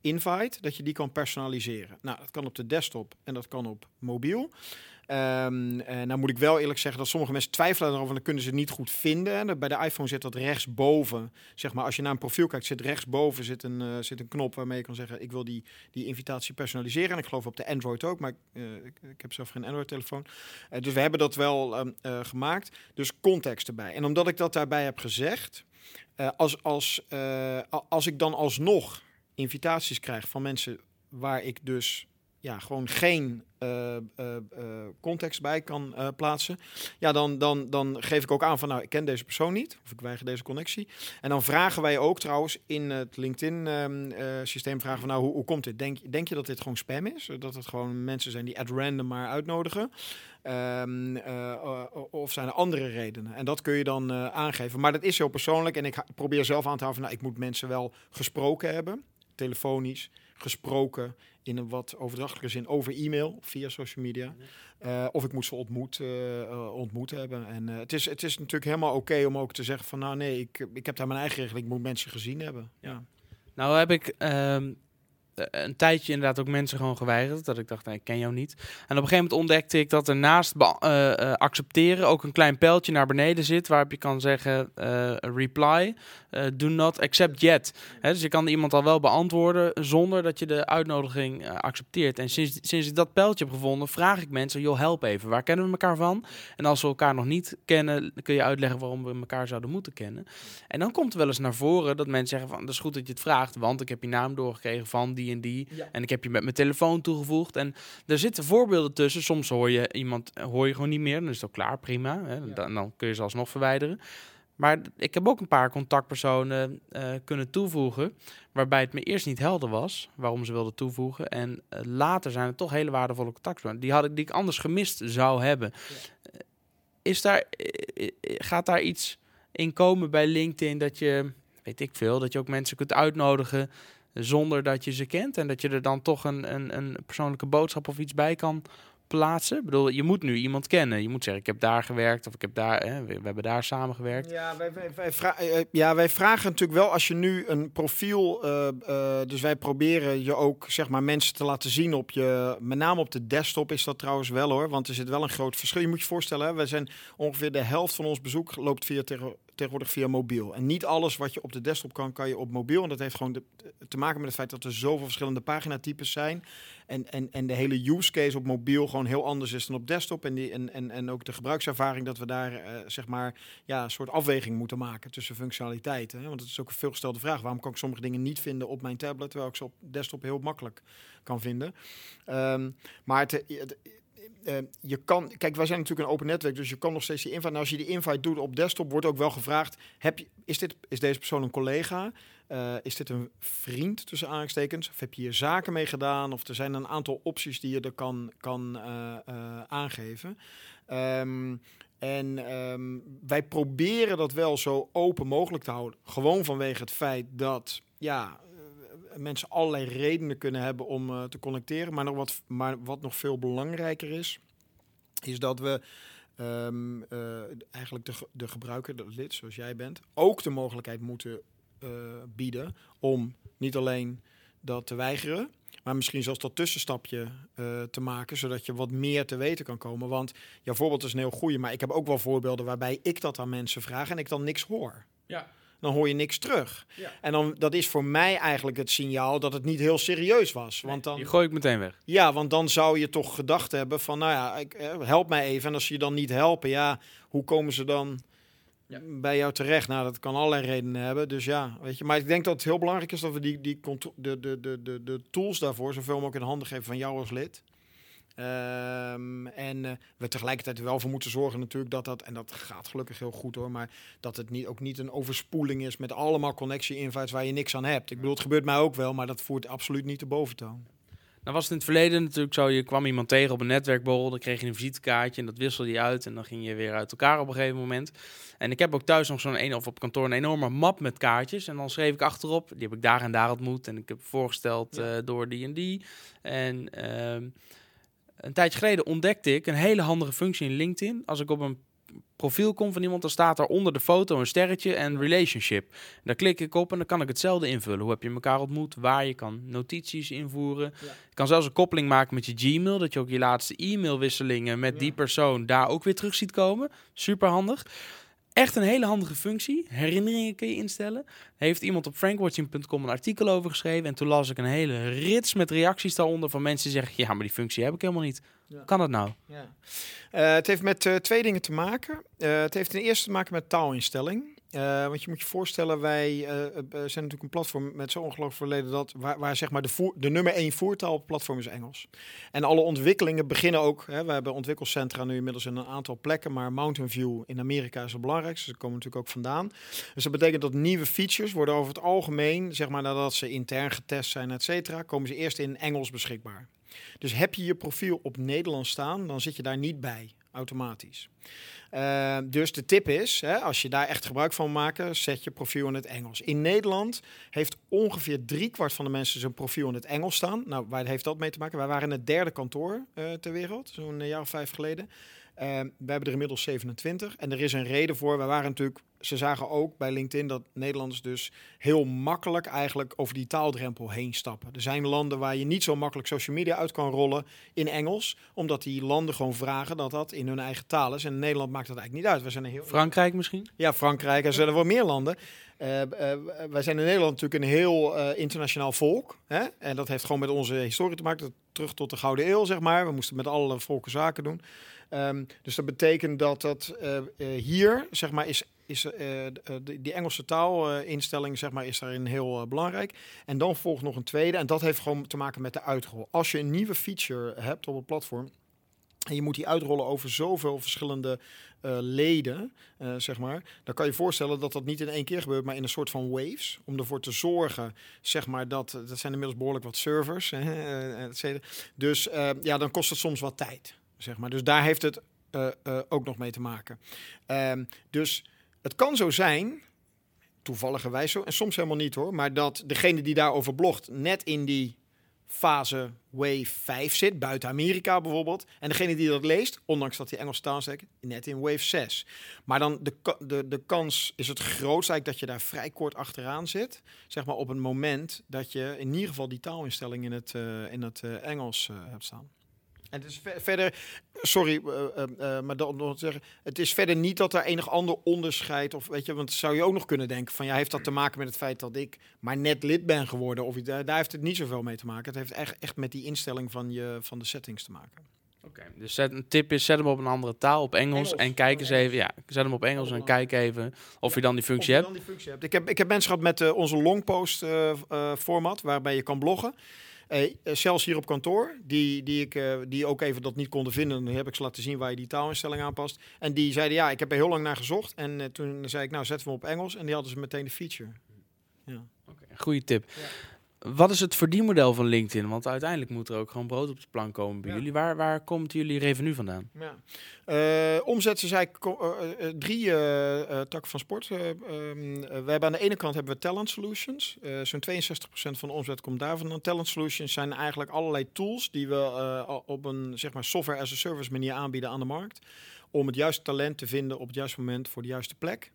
invite, dat je die kan personaliseren. Nou, dat kan op de desktop en dat kan op mobiel. Um, en nou moet ik wel eerlijk zeggen dat sommige mensen twijfelen erover en dan kunnen ze het niet goed vinden. En bij de iPhone zit dat rechtsboven. Zeg maar, als je naar een profiel kijkt, zit rechtsboven zit een, uh, zit een knop waarmee je kan zeggen: Ik wil die, die invitatie personaliseren. En ik geloof op de Android ook, maar uh, ik, ik, heb zelf geen Android-telefoon. Dus we hebben dat wel um, gemaakt. Dus context erbij. En omdat ik dat daarbij heb gezegd, als, als, als ik dan alsnog invitaties krijg van mensen waar ik dus ja, gewoon geen uh, uh, uh, context bij kan plaatsen, ja, dan, dan, dan geef ik ook aan van nou, ik ken deze persoon niet, of ik weiger deze connectie. En dan vragen wij ook trouwens in het LinkedIn-systeem vragen van nou, hoe, hoe komt dit? Denk, denk je dat dit gewoon spam is? Dat het gewoon mensen zijn die at random maar uitnodigen? Um, of zijn er andere redenen? En dat kun je dan aangeven. Maar dat is heel persoonlijk en ik probeer zelf aan te houden van nou, ik moet mensen wel gesproken hebben, telefonisch, gesproken in een wat overdrachtelijke zin over e-mail via social media. Uh, of ik moet ze ontmoet, uh, ontmoet hebben. En uh, het, is, het is natuurlijk helemaal oké okay om ook te zeggen van nou nee, ik, ik heb daar mijn eigen regeling, ik moet mensen gezien hebben. Ja. Nou heb ik um, een tijdje inderdaad ook mensen gewoon geweigerd. Dat ik dacht, nee, ik ken jou niet. En op een gegeven moment ontdekte ik dat er naast uh, uh, accepteren ook een klein pijltje naar beneden zit. Waarop je kan zeggen uh, reply, do not accept yet. Dus je kan iemand al wel beantwoorden zonder dat je de uitnodiging accepteert. En sinds, sinds ik dat pijltje heb gevonden, vraag ik mensen, joh, help even. Waar kennen we elkaar van? En als we elkaar nog niet kennen, kun je uitleggen waarom we elkaar zouden moeten kennen. En dan komt er wel eens naar voren dat mensen zeggen van, dat is goed dat je het vraagt, want ik heb je naam doorgekregen van die die en die. Ja. En ik heb je met mijn telefoon toegevoegd. En er zitten voorbeelden tussen. Soms hoor je iemand hoor je gewoon niet meer. Dan is het ook klaar, prima. Hè. Dan, dan kun je ze alsnog verwijderen. Maar ik heb ook een paar contactpersonen uh, kunnen toevoegen. Waarbij het me eerst niet helder was waarom ze wilden toevoegen. En uh, later zijn het toch hele waardevolle contactpersonen. Die, had ik, die ik anders gemist zou hebben. Ja. Is daar, gaat daar iets in komen bij LinkedIn dat je, weet ik veel, dat je ook mensen kunt uitnodigen zonder dat je ze kent. En dat je er dan toch een, een, een persoonlijke boodschap of iets bij kan plaatsen? Ik bedoel, je moet nu iemand kennen. Je moet zeggen, ik heb daar gewerkt of ik heb daar, hè, we, hebben daar samengewerkt. Ja wij, wij, wij eh, ja, wij vragen natuurlijk wel als je nu een profiel, uh, dus wij proberen je ook zeg maar mensen te laten zien op je, met name op de desktop is dat trouwens wel hoor, want er zit wel een groot verschil. Je moet je voorstellen, hè, wij zijn ongeveer de helft van ons bezoek loopt via tegenwoordig via mobiel. En niet alles wat je op de desktop kan, kan je op mobiel. En dat heeft gewoon te maken met het feit dat er zoveel verschillende paginatypes zijn. En, en, en de hele use case op mobiel gewoon heel anders is dan op desktop. En, die, en, en, en ook de gebruikservaring dat we daar uh, zeg maar ja, een soort afweging moeten maken tussen functionaliteiten. Want het is ook een veelgestelde vraag. Waarom kan ik sommige dingen niet vinden op mijn tablet, terwijl ik ze op desktop heel makkelijk kan vinden? Um, maar uh, je kan, kijk, wij zijn natuurlijk een open netwerk, dus je kan nog steeds die invite. En als je die invite doet op desktop, wordt ook wel gevraagd: heb je, is, dit, is deze persoon een collega? Uh, is dit een vriend tussen aanhalingstekens? Of heb je hier zaken mee gedaan? Of er zijn een aantal opties die je er kan, kan uh, aangeven. Um, en um, wij proberen dat wel zo open mogelijk te houden. Gewoon vanwege het feit dat ja, mensen allerlei redenen kunnen hebben om uh, te connecteren. Maar, nog wat, maar wat nog veel belangrijker is, is dat we um, uh, eigenlijk de, de gebruiker, de lid zoals jij bent, ook de mogelijkheid moeten uh, bieden om niet alleen dat te weigeren, maar misschien zelfs dat tussenstapje te maken, zodat je wat meer te weten kan komen. Want jouw voorbeeld is een heel goede, maar ik heb ook wel voorbeelden waarbij ik dat aan mensen vraag en ik dan niks hoor. Ja dan hoor je niks terug. Ja. En dan, dat is voor mij eigenlijk het signaal dat het niet heel serieus was. Want dan, die gooi ik meteen weg. Ja, want dan zou je toch gedacht hebben van, nou ja, ik, eh, help mij even. En als je dan niet helpen, ja, hoe komen ze dan ja. bij jou terecht? Nou, dat kan allerlei redenen hebben. Dus ja, weet je. Maar ik denk dat het heel belangrijk is dat we die, die de, de, de, de, de tools daarvoor zoveel mogelijk in handen geven van jou als lid. Um, en uh, we tegelijkertijd wel voor moeten zorgen natuurlijk dat dat, en dat gaat gelukkig heel goed hoor, maar dat het niet, ook niet een overspoeling is met allemaal connectie-invites waar je niks aan hebt. Ik bedoel, het gebeurt mij ook wel, maar dat voert absoluut niet de boventoon. Nou was het in het verleden natuurlijk zo, je kwam iemand tegen op een netwerkborrel, dan kreeg je een visitekaartje en dat wisselde je uit en dan ging je weer uit elkaar op een gegeven moment. En ik heb ook thuis nog zo'n een of op kantoor een enorme map met kaartjes en dan schreef ik achterop, die heb ik daar en daar ontmoet en ik heb voorgesteld ja. uh, door die en die. En... Uh, een tijdje geleden ontdekte ik een hele handige functie in LinkedIn. Als ik op een profiel kom van iemand, dan staat er onder de foto een sterretje en relationship. Daar klik ik op en dan kan ik hetzelfde invullen. Hoe heb je elkaar ontmoet? Waar je kan notities invoeren. Ja. Je kan zelfs een koppeling maken met je Gmail, dat je ook je laatste e-mailwisselingen met ja. die persoon daar ook weer terug ziet komen. Super handig. Echt een hele handige functie. Herinneringen kun je instellen. Heeft iemand op frankwatching.com een artikel over geschreven. En toen las ik een hele rits met reacties daaronder van mensen die zeggen... ja, maar die functie heb ik helemaal niet. Ja. Kan dat nou? Ja. Uh, het heeft met uh, twee dingen te maken. Uh, het heeft ten eerste te maken met taalinstelling. Uh, want je moet je voorstellen, wij uh, zijn natuurlijk een platform met zo ongelooflijk verleden dat waar, zeg maar de, voer, de nummer één voertaal op platform is Engels. En alle ontwikkelingen beginnen ook. Hè, we hebben ontwikkelcentra nu inmiddels in een aantal plekken, maar Mountain View in Amerika is het belangrijkste. Dus komen natuurlijk ook vandaan. Dus dat betekent dat nieuwe features worden over het algemeen, zeg maar nadat ze intern getest zijn, et cetera, komen ze eerst in Engels beschikbaar. Dus heb je je profiel op Nederlands staan, dan zit je daar niet bij automatisch. Uh, dus de tip is, hè, als je daar echt gebruik van maakt, zet je profiel in het Engels. In Nederland heeft ongeveer driekwart van de mensen zijn profiel in het Engels staan. Nou, waar heeft dat mee te maken? Wij waren het derde kantoor uh, ter wereld, zo'n jaar of vijf geleden. We hebben er inmiddels 27 en er is een reden voor. We waren natuurlijk, ze zagen ook bij LinkedIn dat Nederlanders dus heel makkelijk eigenlijk over die taaldrempel heen stappen. Er zijn landen waar je niet zo makkelijk social media uit kan rollen in Engels, omdat die landen gewoon vragen dat dat in hun eigen taal is. En in Nederland maakt dat eigenlijk niet uit. We zijn heel Frankrijk misschien? Ja, Frankrijk. Er zijn er wel meer landen. Uh, uh, wij zijn in Nederland natuurlijk een heel uh, internationaal volk. Hè? En dat heeft gewoon met onze historie te maken. Terug tot de Gouden Eeuw, zeg maar. We moesten met alle volken zaken doen. Um, dus dat betekent dat dat hier, zeg maar, is, is die Engelse taalinstelling, zeg maar, is daarin heel belangrijk. En dan volgt nog een tweede. En dat heeft gewoon te maken met de uitrol. Als je een nieuwe feature hebt op het platform en je moet die uitrollen over zoveel verschillende leden, zeg maar. Dan kan je voorstellen dat dat niet in één keer gebeurt, maar in een soort van waves. Om ervoor te zorgen, zeg maar, dat... Dat zijn inmiddels behoorlijk wat servers. Hè, dus ja, dan kost het soms wat tijd, zeg maar. Dus daar heeft het ook nog mee te maken. Ehm, dus het kan zo zijn, toevalligerwijs zo, en soms helemaal niet hoor, maar dat degene die daarover blogt net in die fase wave 5 zit, buiten Amerika bijvoorbeeld. En degene die dat leest, ondanks dat hij Engels taal net in wave 6. Maar dan de, de, de kans is het grootst eigenlijk dat je daar vrij kort achteraan zit. Zeg maar op een moment dat je in ieder geval die taalinstelling in het, uh, in het uh, Engels uh, hebt staan. En het is verder, sorry, uh, uh, maar dan nog zeggen, het is verder niet dat er enig ander onderscheid of weet je, want zou je ook nog kunnen denken van ja, heeft dat te maken met het feit dat ik maar net lid ben geworden of daar, daar heeft het niet zoveel mee te maken. Het heeft echt, echt met die instelling van je van de settings te maken. Oké, dus zet, een tip is zet hem op een andere taal, op Engels, en kijk eens even, ja, zet hem op Engels en kijk even of je dan die functie hebt. Dan die functie hebt. Ik heb ik heb mensen gehad met uh, onze longpost format waarbij je kan bloggen. Zelfs hier op kantoor, die, die, ik, uh, die ook even dat niet konden vinden, dan heb ik ze laten zien waar je die taalinstelling aanpast. En die zeiden, ja, ik heb er heel lang naar gezocht. En uh, toen zei ik, nou, zetten we hem op Engels. En die hadden ze meteen de feature. Ja. Okay, goeie tip. Ja. Wat is het verdienmodel van LinkedIn? Want uiteindelijk moet er ook gewoon brood op de plank komen bij jullie. Waar, waar komt jullie revenue vandaan? Ja. Uh, omzet is eigenlijk uh, drie takken van sport. Ehm, we hebben aan de ene kant hebben we Talent Solutions. Zo'n 62% van de omzet komt daarvan. Talent Solutions zijn eigenlijk allerlei tools die we op een zeg maar, software as a service manier aanbieden aan de markt. Om het juiste talent te vinden op het juiste moment voor de juiste plek.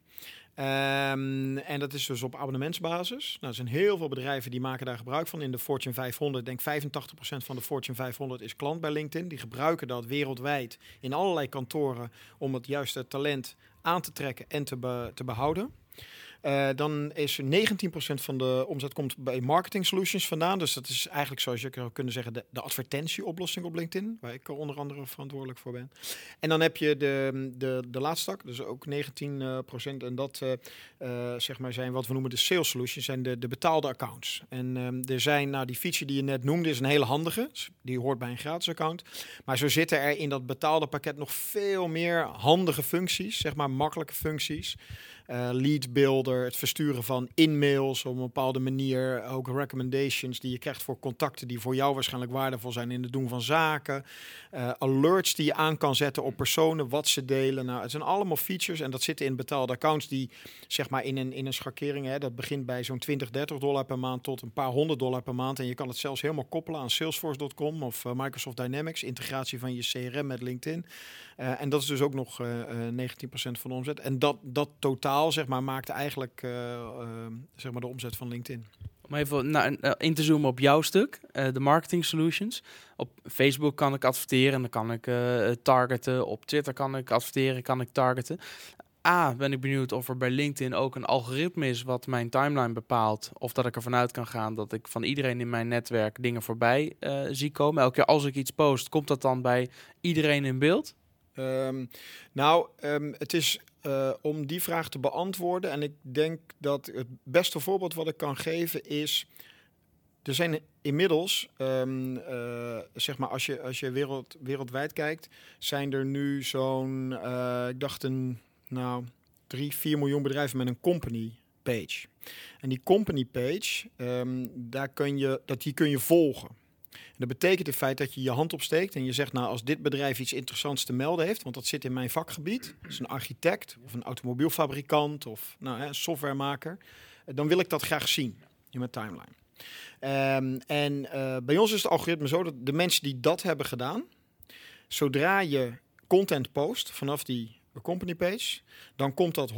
Um, en dat is dus op abonnementsbasis. Nou, er zijn heel veel bedrijven die maken daar gebruik van. In de Fortune 500, denk 85% van de Fortune 500 is klant bij LinkedIn. Die gebruiken dat wereldwijd in allerlei kantoren om het juiste talent aan te trekken en te, te behouden. Uh, dan is 19% van de omzet komt bij marketing solutions vandaan. Dus dat is eigenlijk, zoals je zou kunnen zeggen, de, advertentieoplossing op LinkedIn. Waar ik onder andere verantwoordelijk voor ben. En dan heb je de, de, de laatste tak, dus ook 19%. en dat uh, zeg maar zijn wat we noemen de sales solutions, zijn de, de betaalde accounts. En um, er zijn, nou die feature die je net noemde, is een hele handige. Die hoort bij een gratis account. Maar zo zitten er in dat betaalde pakket nog veel meer handige functies, zeg maar makkelijke functies uh, lead builder, het versturen van in-mails op een bepaalde manier, ook recommendations die je krijgt voor contacten die voor jou waarschijnlijk waardevol zijn in het doen van zaken, uh, alerts die je aan kan zetten op personen, wat ze delen. Nou, het zijn allemaal features en dat zitten in betaalde accounts die zeg maar in een, in een schakering, hè, dat begint bij zo'n 20, 30 dollar per maand tot een paar honderd dollar per maand en je kan het zelfs helemaal koppelen aan Salesforce.com of uh, Microsoft Dynamics, integratie van je CRM met LinkedIn. En dat is dus ook nog uh, 19% van de omzet. En dat, dat totaal zeg maar, maakte eigenlijk uh, uh, zeg maar de omzet van LinkedIn. Om even nou, in te zoomen op jouw stuk, de marketing solutions. Op Facebook kan ik adverteren en dan kan ik targeten. Op Twitter kan ik adverteren, kan ik targeten. A, ben ik benieuwd of er bij LinkedIn ook een algoritme is wat mijn timeline bepaalt. Of dat ik ervan uit kan gaan dat ik van iedereen in mijn netwerk dingen voorbij zie komen. Elke keer als ik iets post, komt dat dan bij iedereen in beeld? Um, nou, um, het is uh, om die vraag te beantwoorden. En ik denk dat het beste voorbeeld wat ik kan geven is. Er zijn inmiddels, um, uh, zeg maar, als je, als je wereld, wereldwijd kijkt, zijn er nu zo'n, uh, ik dacht een, nou, 3, 4 miljoen bedrijven met een company page. En die company page, um, daar kun je, dat die kun je volgen dat betekent het feit dat je je hand opsteekt en je zegt, nou, als dit bedrijf iets interessants te melden heeft, want dat zit in mijn vakgebied, is een architect of een automobielfabrikant of nou, een softwaremaker, eh, dan wil ik dat graag zien in mijn timeline. Um, en uh, bij ons is het algoritme zo dat de mensen die dat hebben gedaan, zodra je content post vanaf die company page, dan komt dat 100%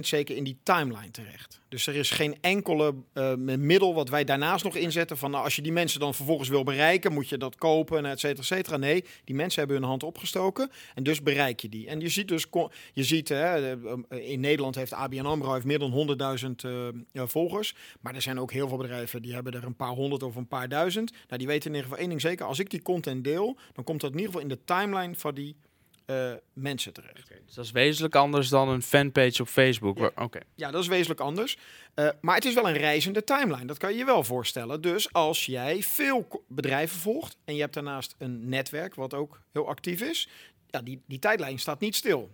zeker in die timeline terecht. Dus er is geen enkele uh, middel wat wij daarnaast nog inzetten van nou, als je die mensen dan vervolgens wil bereiken, moet je dat kopen, et cetera, et cetera. Nee, die mensen hebben hun hand opgestoken en dus bereik je die. En je ziet dus, je ziet hè, eh, in Nederland heeft ABN AMRO heeft meer dan 100.000 uh, volgers, maar er zijn ook heel veel bedrijven die hebben er een paar honderd of een paar duizend. Nou, die weten in ieder geval één ding zeker, als ik die content deel, dan komt dat in ieder geval in de timeline van die eh, mensen terecht. Dus dat is wezenlijk anders dan een fanpage op Facebook. Ja. Oké. Ja, dat is wezenlijk anders. Eh, maar het is wel een reizende timeline. Dat kan je je wel voorstellen. Dus als jij veel bedrijven volgt en je hebt daarnaast een netwerk wat ook heel actief is, ja, die, die tijdlijn staat niet stil.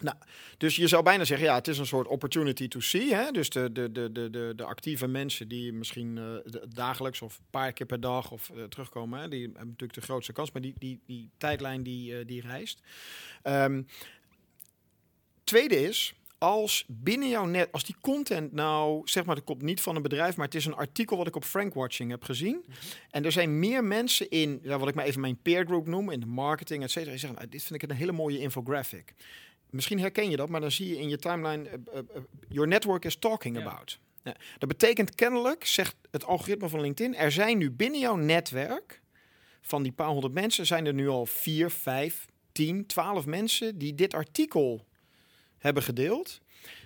Nou, dus je zou bijna zeggen, ja, het is een soort opportunity to see. Hè? Dus de, de, de, de, de, actieve mensen die misschien eh, dagelijks of een paar keer per dag of eh, terugkomen, hè? die hebben natuurlijk de grootste kans, maar die, die, die tijdlijn die, eh, die reist. Ehm, tweede is, als binnen jouw net, als die content nou, zeg maar, dat komt niet van een bedrijf, maar het is een artikel wat ik op Frankwatching heb gezien. En er zijn meer mensen in, ja, wat ik maar even mijn peer group noem, in de marketing, et cetera, die zeggen, nou, dit vind ik een hele mooie infographic. Misschien herken je dat, maar dan zie je in je timeline, eh, eh, eh, your network is talking Ja. about. Ja, dat betekent kennelijk, zegt het algoritme van LinkedIn, er zijn nu binnen jouw netwerk, van die paar honderd mensen, zijn er nu al vier, vijf, tien, twaalf mensen die dit artikel hebben gedeeld.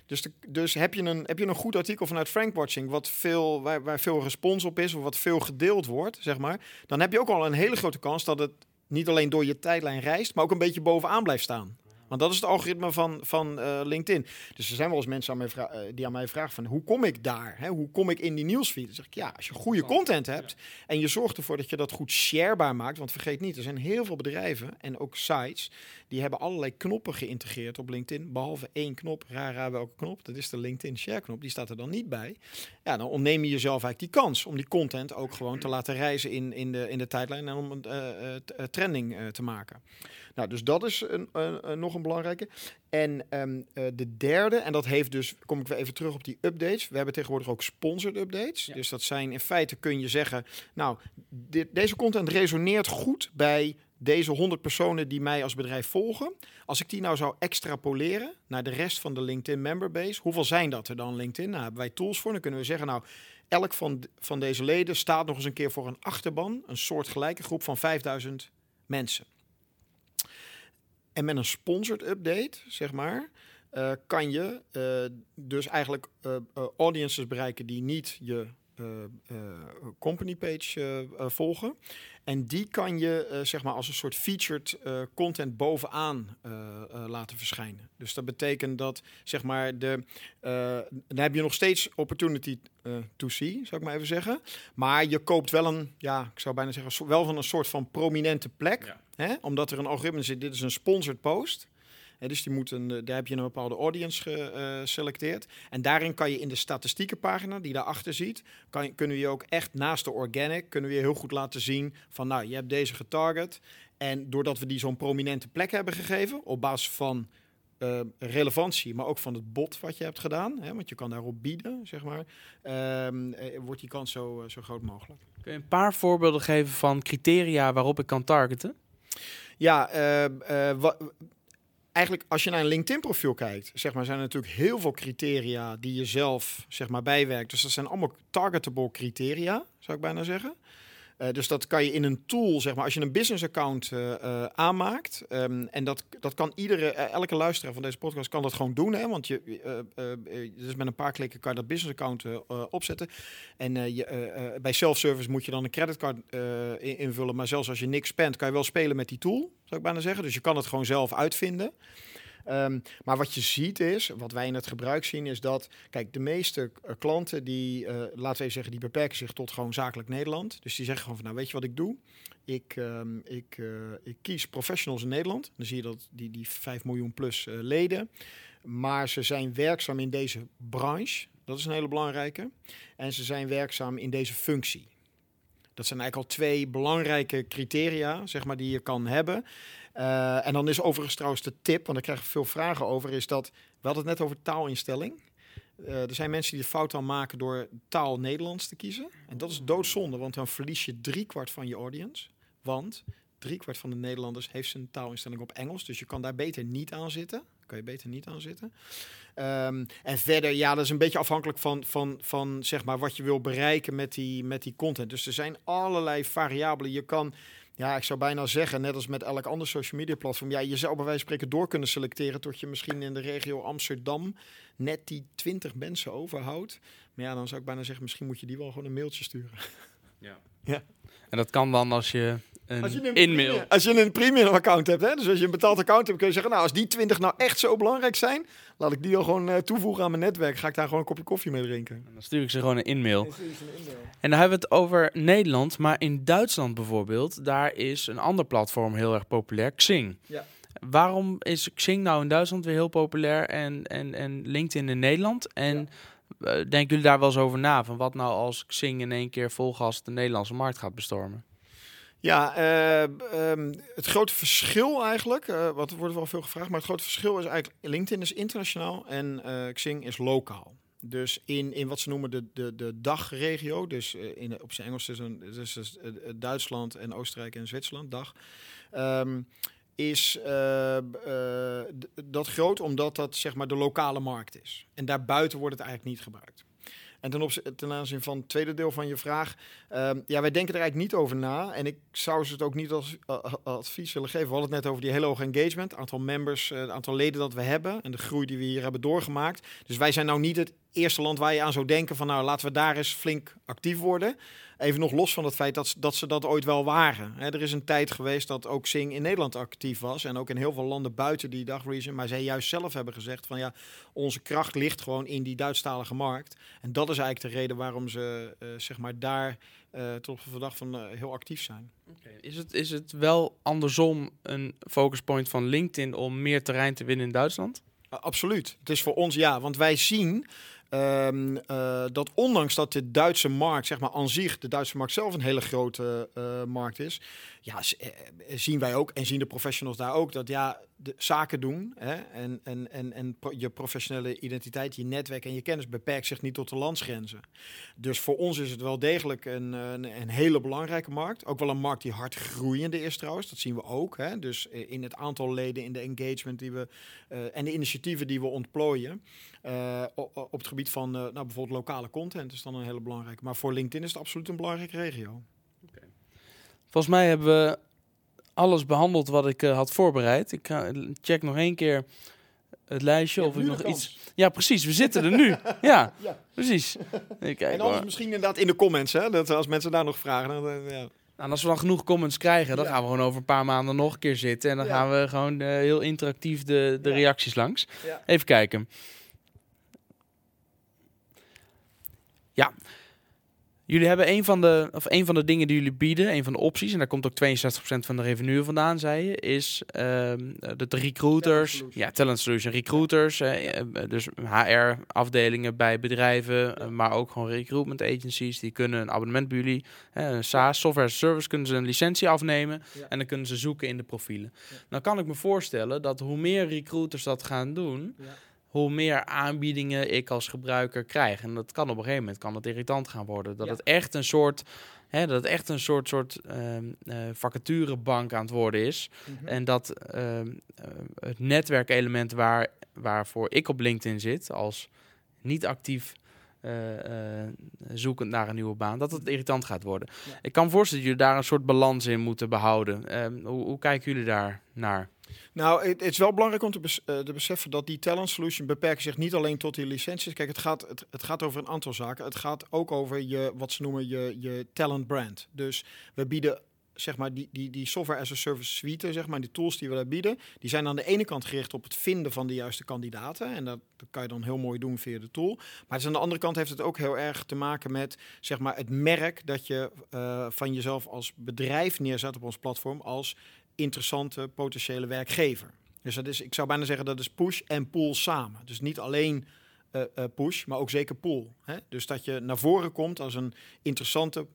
Dus, de, dus heb, je een, heb je een goed artikel vanuit Frankwatching, wat veel, waar, waar veel respons op is, of wat veel gedeeld wordt, zeg maar, dan heb je ook al een hele grote kans dat het niet alleen door je tijdlijn reist, maar ook een beetje bovenaan blijft staan. Want dat is het algoritme van, van eh, LinkedIn. Dus er zijn wel eens mensen aan mij eh, die aan mij vragen van hoe kom ik daar? Hè? Hoe kom ik in die nieuwsfeed? Dan zeg ik ja, als je goede content hebt en je zorgt ervoor dat je dat goed sharebaar maakt. Want vergeet niet, er zijn heel veel bedrijven en ook sites die hebben allerlei knoppen geïntegreerd op LinkedIn. Behalve één knop, raar, raar welke knop. Dat is de LinkedIn share knop. Die staat er dan niet bij. Ja, dan ontneem je jezelf eigenlijk die kans om die content ook gewoon te laten reizen in, in, de, in de tijdlijn en om een eh, trending te maken. Nou, dus dat is een, een- een- nog een belangrijke. En ehm, eh, de derde, en dat heeft dus, kom ik weer even terug op die updates. We hebben tegenwoordig ook sponsored updates. Ja. Dus dat zijn in feite kun je zeggen, nou, dit, deze content resoneert goed bij deze 100 personen die mij als bedrijf volgen. Als ik die nou zou extrapoleren naar de rest van de LinkedIn memberbase, hoeveel zijn dat er dan LinkedIn? Nou, hebben wij tools voor. Dan kunnen we zeggen, nou, elk van, van deze leden staat nog eens een keer voor een achterban, een soort gelijke groep van 5000 mensen. En met een sponsored update, zeg maar, eh, kan je eh, dus eigenlijk eh, audiences bereiken die niet je company page volgen. En die kan je eh, zeg maar als een soort featured eh, content bovenaan eh, laten verschijnen. Dus dat betekent dat zeg maar de dan heb je nog steeds opportunity to see, zou ik maar even zeggen. Maar je koopt wel een, ja, ik zou bijna zeggen, wel van een soort van prominente plek. Ja. Hè? Omdat er een algoritme zit, dit is een sponsored post. Dus die moet een, eh, daar heb je een bepaalde audience geselecteerd. En daarin kan je in de statistiekenpagina die daarachter ziet, kan, kunnen we je ook echt naast de organic, kunnen we je heel goed laten zien van nou, je hebt deze getarget. En doordat we die zo'n prominente plek hebben gegeven, op basis van eh, relevantie, maar ook van het bod wat je hebt gedaan, hè, want je kan daarop bieden, zeg maar, ehm, eh, wordt die kans zo, eh, zo groot mogelijk. Kun je een paar voorbeelden geven van criteria waarop ik kan targeten? Ja, eh, eh, wa- eigenlijk als je naar een LinkedIn-profiel kijkt, zeg maar, zijn er natuurlijk heel veel criteria die je zelf zeg maar, bijwerkt. Dus dat zijn allemaal targetable criteria, zou ik bijna zeggen. Eh, dus dat kan je in een tool, zeg maar, als je een business account eh, eh, aanmaakt. ehm, en dat, dat kan iedere, elke luisteraar van deze podcast kan dat gewoon doen. Hè, want je, dus met een paar klikken kan je dat business account opzetten. En je, bij self-service moet je dan een creditcard in- invullen. Maar zelfs als je niks spent, kan je wel spelen met die tool, zou ik bijna zeggen. Dus je kan het gewoon zelf uitvinden. Ehm, maar wat je ziet is, wat wij in het gebruik zien, is dat, kijk, de meeste eh, klanten die, eh, laten we even zeggen, die beperken zich tot gewoon zakelijk Nederland. Dus die zeggen gewoon van, nou, weet je wat ik doe? Ik, ehm, ik, eh, ik kies professionals in Nederland. Dan zie je dat die, die 5 miljoen plus eh, leden. Maar ze zijn werkzaam in deze branche. Dat is een hele belangrijke. En ze zijn werkzaam in deze functie. Dat zijn eigenlijk al twee belangrijke criteria, zeg maar, die je kan hebben. Eh, en dan is overigens trouwens de tip, want daar krijg ik veel vragen over, is dat, we hadden het net over taalinstelling. Eh, er zijn mensen die de fout al maken door taal Nederlands te kiezen. En dat is doodzonde, want dan verlies je driekwart van je audience. Want driekwart van de Nederlanders heeft zijn taalinstelling op Engels. Dus je kan daar beter niet aan zitten. Kan je beter niet aan zitten. Ehm, en verder, ja, dat is een beetje afhankelijk van, van, van zeg maar, wat je wil bereiken met die, met die content. Dus er zijn allerlei variabelen. Je kan, ja, ik zou bijna zeggen, net als met elk ander social media platform, ja, je zou bij wijze van spreken door kunnen selecteren tot je misschien in de regio Amsterdam net die 20 mensen overhoudt. Maar ja, dan zou ik bijna zeggen, misschien moet je die wel gewoon een mailtje sturen. En dat kan dan als je een, Als je een in-mail. premium- Als je een premium account hebt, hè, dus als je een betaald account hebt, kun je zeggen, nou, als die 20 nou echt zo belangrijk zijn, laat ik die al gewoon eh, toevoegen aan mijn netwerk. Ga ik daar gewoon een kopje koffie mee drinken. En Dan stuur ik ze gewoon een in-mail. En dan hebben we het over Nederland, maar in Duitsland bijvoorbeeld, daar is een ander platform heel erg populair, Xing. Ja. Waarom is Xing nou in Duitsland weer heel populair en, en, en LinkedIn in Nederland? En eh, denken jullie daar wel eens over na? Van wat nou als Xing in één keer volgas de Nederlandse markt gaat bestormen? Ja, eh, ehm, het grote verschil eigenlijk, eh wat er wordt wel veel gevraagd, maar het grote verschil is eigenlijk, LinkedIn is internationaal en eh, Xing is lokaal. Dus in, in wat ze noemen de, de, de dagregio, dus in, op zijn Engels is dus, Duitsland en Oostenrijk en Zwitserland, dag, ehm, is dat groot omdat dat zeg maar de lokale markt is. En daarbuiten wordt het eigenlijk niet gebruikt. En ten, opzi- ten aanzien van het tweede deel van je vraag, Ehm, ja, wij denken er eigenlijk niet over na. En ik zou ze het ook niet als eh, advies willen geven. We hadden het net over die hele hoge engagement. Aantal members, eh, het aantal leden dat we hebben. En de groei die we hier hebben doorgemaakt. Dus wij zijn nou niet het eerste land waar je aan zou denken van... nou, laten we daar eens flink actief worden. Even nog los van het feit dat, ze- dat ze dat ooit wel waren. Er is een tijd geweest dat ook Sing in Nederland actief was. En ook in heel veel landen buiten die dagregion. Maar zij juist zelf hebben gezegd van ja, onze kracht ligt gewoon in die Duitsstalige markt. En dat is eigenlijk de reden waarom ze eh, zeg maar daar eh, tot op de dag van eh, heel actief zijn. Is het, is het wel andersom een focuspoint van LinkedIn om meer terrein te winnen in Duitsland? Uh, absoluut. Het is voor ons ja, want wij zien ehm, eh, dat ondanks dat de Duitse markt, zeg maar aan zich, de Duitse markt zelf een hele grote eh, markt is, ja, eh, zien wij ook en zien de professionals daar ook dat ja, zaken doen hè, en, en, en, en je professionele identiteit, je netwerk en je kennis beperkt zich niet tot de landsgrenzen. Dus voor ons is het wel degelijk een, een, een hele belangrijke markt. Ook wel een markt die hard groeiende is trouwens. Dat zien we ook. Hè. Dus eh, in het aantal leden, in de engagement die we eh, en de initiatieven die we ontplooien. eh, op het gebied van nou, bijvoorbeeld lokale content is dan een hele belangrijke. Maar voor LinkedIn is het absoluut een belangrijke regio. Volgens mij hebben we alles behandeld wat ik eh, had voorbereid. Ik ga, check nog één keer het lijstje of ik nog iets... Ja, precies. We zitten er nu. Ja, Ja. precies. Ik kijk, En anders misschien inderdaad in de comments, hè? Dat als mensen daar nog vragen. Dan, eh, ja. Nou, en als we dan genoeg comments krijgen, dan Ja. gaan we gewoon over een paar maanden nog een keer zitten. En dan Ja. gaan we gewoon eh, heel interactief de, de reacties langs. Even kijken. Ja. Jullie hebben een van, de, of een van de dingen die jullie bieden, een van de opties, en daar komt ook 62% van de revenue vandaan, zei je, is ehm, de, de recruiters. Talent ja, Talent Solution. Recruiters, eh, eh, dus HR-afdelingen bij bedrijven, eh, maar ook gewoon recruitment agencies. Die kunnen een abonnement bij jullie, eh, een SaaS, software service, kunnen ze een licentie afnemen Ja. en dan kunnen ze zoeken in de profielen. Dan kan ik me voorstellen dat hoe meer recruiters dat gaan doen. Hoe meer aanbiedingen ik als gebruiker krijg. En dat kan op een gegeven moment kan het irritant gaan worden. Dat Ja. het echt een soort, hè, dat het echt een soort, soort ehm, eh, vacaturebank aan het worden is. Mhm. En dat ehm, eh, het netwerkelement waar, waarvoor ik op LinkedIn zit, als niet actief eh, eh, zoekend naar een nieuwe baan, dat het irritant gaat worden. Ja. Ik kan me voorstellen dat jullie daar een soort balans in moeten behouden. Ehm, hoe, hoe kijken jullie daar naar? Nou, het, is wel belangrijk om te, bes- eh, te beseffen dat die talent solution beperkt zich niet alleen tot die licenties. Kijk, het gaat, het, het gaat over een aantal zaken. Het gaat ook over je, wat ze noemen je, je talent brand. Dus we bieden zeg maar, die, die, die software as a service suite, zeg maar, die tools die we daar bieden, die zijn aan de ene kant gericht op het vinden van de juiste kandidaten. En dat, kan je dan heel mooi doen via de tool. Maar aan de andere kant heeft het ook heel erg te maken met zeg maar, het merk dat je eh, van jezelf als bedrijf neerzet op ons platform als interessante potentiële werkgever. Dus dat is, ik zou bijna zeggen, dat is push en pull samen. Dus niet alleen eh, eh, push, maar ook zeker pull. Hè? Dus dat je naar voren komt als een interessante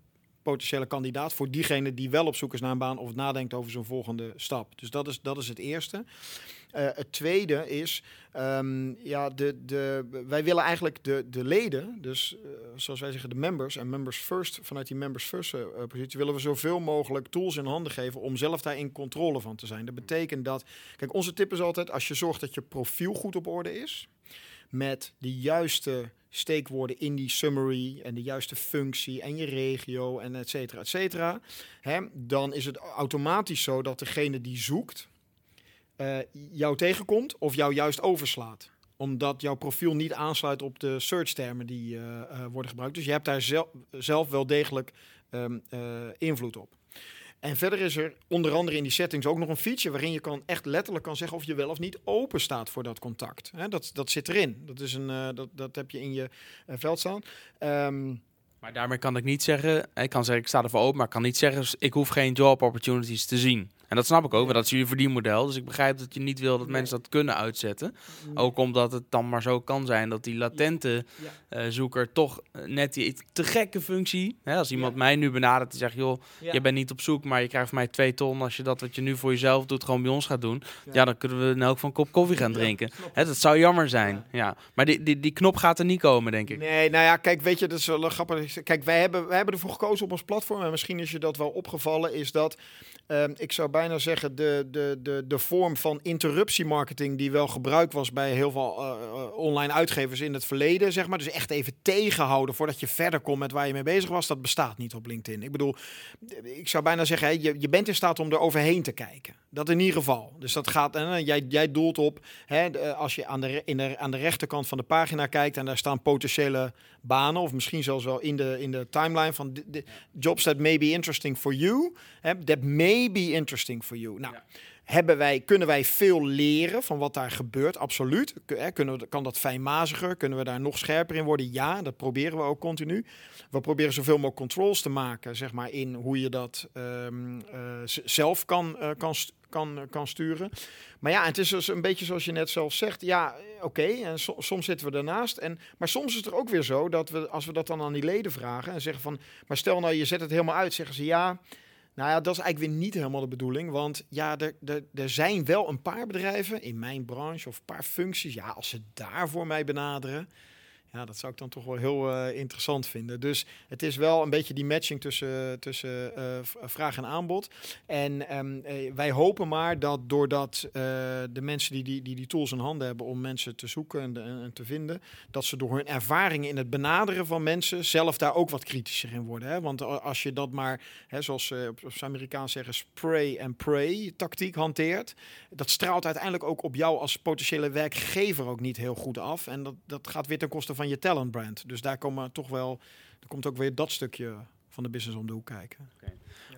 potentiële kandidaat voor diegene die wel op zoek is naar een baan of nadenkt over zijn volgende stap. Dus dat is, dat is het eerste. Eh, het tweede is, ehm, ja, de, de, wij willen eigenlijk de, de leden, dus eh, zoals wij zeggen de members en members first, vanuit die members first eh, positie willen we zoveel mogelijk tools in handen geven om zelf daar in controle van te zijn. Dat betekent dat, kijk, onze tip is altijd als je zorgt dat je profiel goed op orde is, met de juiste steekwoorden in die summary en de juiste functie en je regio en et cetera, et cetera, hè, dan is het automatisch zo dat degene die zoekt eh, jou tegenkomt of jou juist overslaat omdat jouw profiel niet aansluit op de search termen die eh, eh, worden gebruikt. Dus je hebt daar zelf, zelf wel degelijk ehm, eh, invloed op. En verder is er onder andere in die settings ook nog een feature waarin je kan echt letterlijk kan zeggen of je wel of niet open staat voor dat contact. Dat, dat zit erin. Dat, is een, uh, dat, dat heb je in je uh, veld staan. Um, maar daarmee kan ik niet zeggen, ik kan zeggen ik sta ervoor open, maar ik kan niet zeggen ik hoef geen job opportunities te zien. En dat snap ik ook, want dat is jullie verdienmodel. Dus ik begrijp dat je niet wil dat mensen dat kunnen uitzetten. Ook omdat het dan maar zo kan zijn dat die latente uh, zoeker toch eh, net die te gekke functie. Hè, als iemand mij nu benadert en zegt, joh, je bent niet op zoek, maar je krijgt van mij twee ton als je dat wat je nu voor jezelf doet gewoon bij ons gaat doen. Ja, dan kunnen we nou ook van een kop koffie gaan drinken. Hè, dat zou jammer zijn. Ja. Maar die, die, die knop gaat er niet komen, denk ik. Nee, nou ja, kijk, weet je, dat is wel grappig. Kijk, wij hebben, wij hebben ervoor gekozen op ons platform. En misschien is je dat wel opgevallen, is dat um, ik zou bijna zeggen, de, de, de, de vorm van interruptiemarketing die wel gebruikt was bij heel veel uh, online uitgevers in het verleden, zeg maar. Dus echt even tegenhouden voordat je verder komt met waar je mee bezig was, dat bestaat niet op LinkedIn. Ik bedoel, ik zou bijna zeggen, je, je bent in staat om er overheen te kijken. Dat in ieder geval. Dus dat gaat, en jij, jij doelt op, hè, als je aan de, in de, aan de rechterkant van de pagina kijkt en daar staan potentiële banen, of misschien zelfs wel in de, in de timeline van de, de jobs that may be interesting for you, hè, that may be interesting for you. Nou, hebben wij, kunnen wij veel leren van wat daar gebeurt? Absoluut. Kunnen we, kan dat fijnmaziger? Kunnen we daar nog scherper in worden? Ja, dat proberen we ook continu. We proberen zoveel mogelijk controls te maken, zeg maar, in hoe je dat um, uh, zelf kan, uh, kan, kan, kan sturen. Maar ja, het is dus een beetje zoals je net zelf zegt. Ja, oké, okay, en so, soms zitten we ernaast. En, maar soms is het er ook weer zo dat we, als we dat dan aan die leden vragen en zeggen van, maar stel nou, je zet het helemaal uit, zeggen ze ja. Nou ja, dat is eigenlijk weer niet helemaal de bedoeling. Want ja, er, er, er zijn wel een paar bedrijven in mijn branche of een paar functies. Ja, als ze daarvoor mij benaderen, ja, dat zou ik dan toch wel heel uh, interessant vinden. Dus het is wel een beetje die matching tussen, tussen uh, vraag en aanbod. En uh, wij hopen maar dat doordat de mensen die die, die die tools in handen hebben om mensen te zoeken en, en, te vinden, dat ze door hun ervaringen in het benaderen van mensen zelf daar ook wat kritischer in worden. Hè? Want als je dat maar, hè, zoals op, op Amerikaans zeggen, spray and pray tactiek hanteert, dat straalt uiteindelijk ook op jou als potentiële werkgever ook niet heel goed af. En dat, dat gaat weer ten koste van je talentbrand. Dus daar komen toch wel, er komt ook weer dat stukje van de business om de hoek kijken. Okay.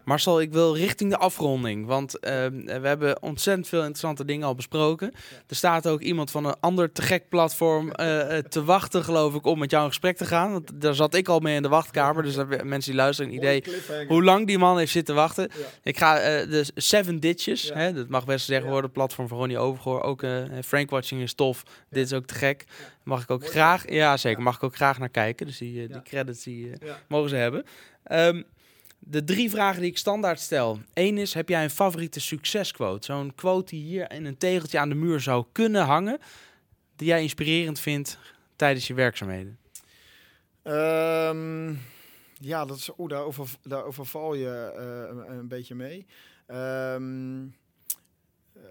Marcel, ik wil richting de afronding, want uh, we hebben ontzettend veel interessante dingen al besproken. Er staat ook iemand van een ander te gek platform uh, te wachten, geloof ik, om met jou in gesprek te gaan. Want daar zat ik al mee in de wachtkamer, dus mensen die luisteren een idee hoe lang die man heeft zitten wachten. Ja. Ik ga uh, de Seven Ditches, hè, dat mag best zeggen worden, platform van Ronnie Overgoor. Ook Frank Watching is tof, dit is ook te gek. Mag ik ook Mooi graag, ja zeker, mag ik ook graag naar kijken. Dus die, die credits die mogen ze hebben. Um, de drie vragen die ik standaard stel. Eén is, heb jij een favoriete succesquote? Zo'n quote die hier in een tegeltje aan de muur zou kunnen hangen, die jij inspirerend vindt tijdens je werkzaamheden? Um, ja, dat is, daar, over, overval je uh, een, beetje mee. Um, uh,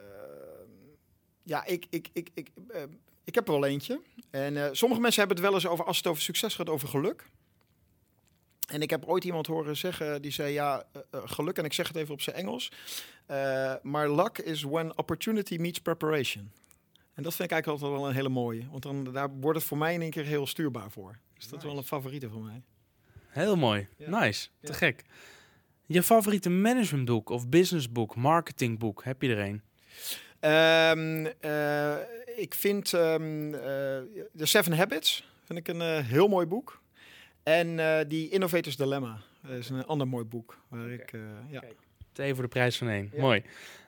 ja, ik, ik, ik, ik, uh, ik heb er wel eentje. En sommige mensen hebben het wel eens over, als het over succes gaat, over geluk. En ik heb ooit iemand horen zeggen, die zei ja, uh, geluk, en ik zeg het even op zijn Engels, uh, maar luck is when opportunity meets preparation. En dat vind ik eigenlijk altijd wel een hele mooie, want dan daar wordt het voor mij in één keer heel stuurbaar voor. Dus dat is wel een favoriete van mij. Heel mooi, ja. nice, te ja. gek. Je favoriete managementboek of businessboek, marketingboek, heb je er een? Um, uh, ik vind um, The Seven Habits, vind ik een heel mooi boek. En uh, die Innovators Dilemma dat is een ander mooi boek. Waar okay. ik, uh, ja. Twee voor de prijs van één. Ja. Mooi.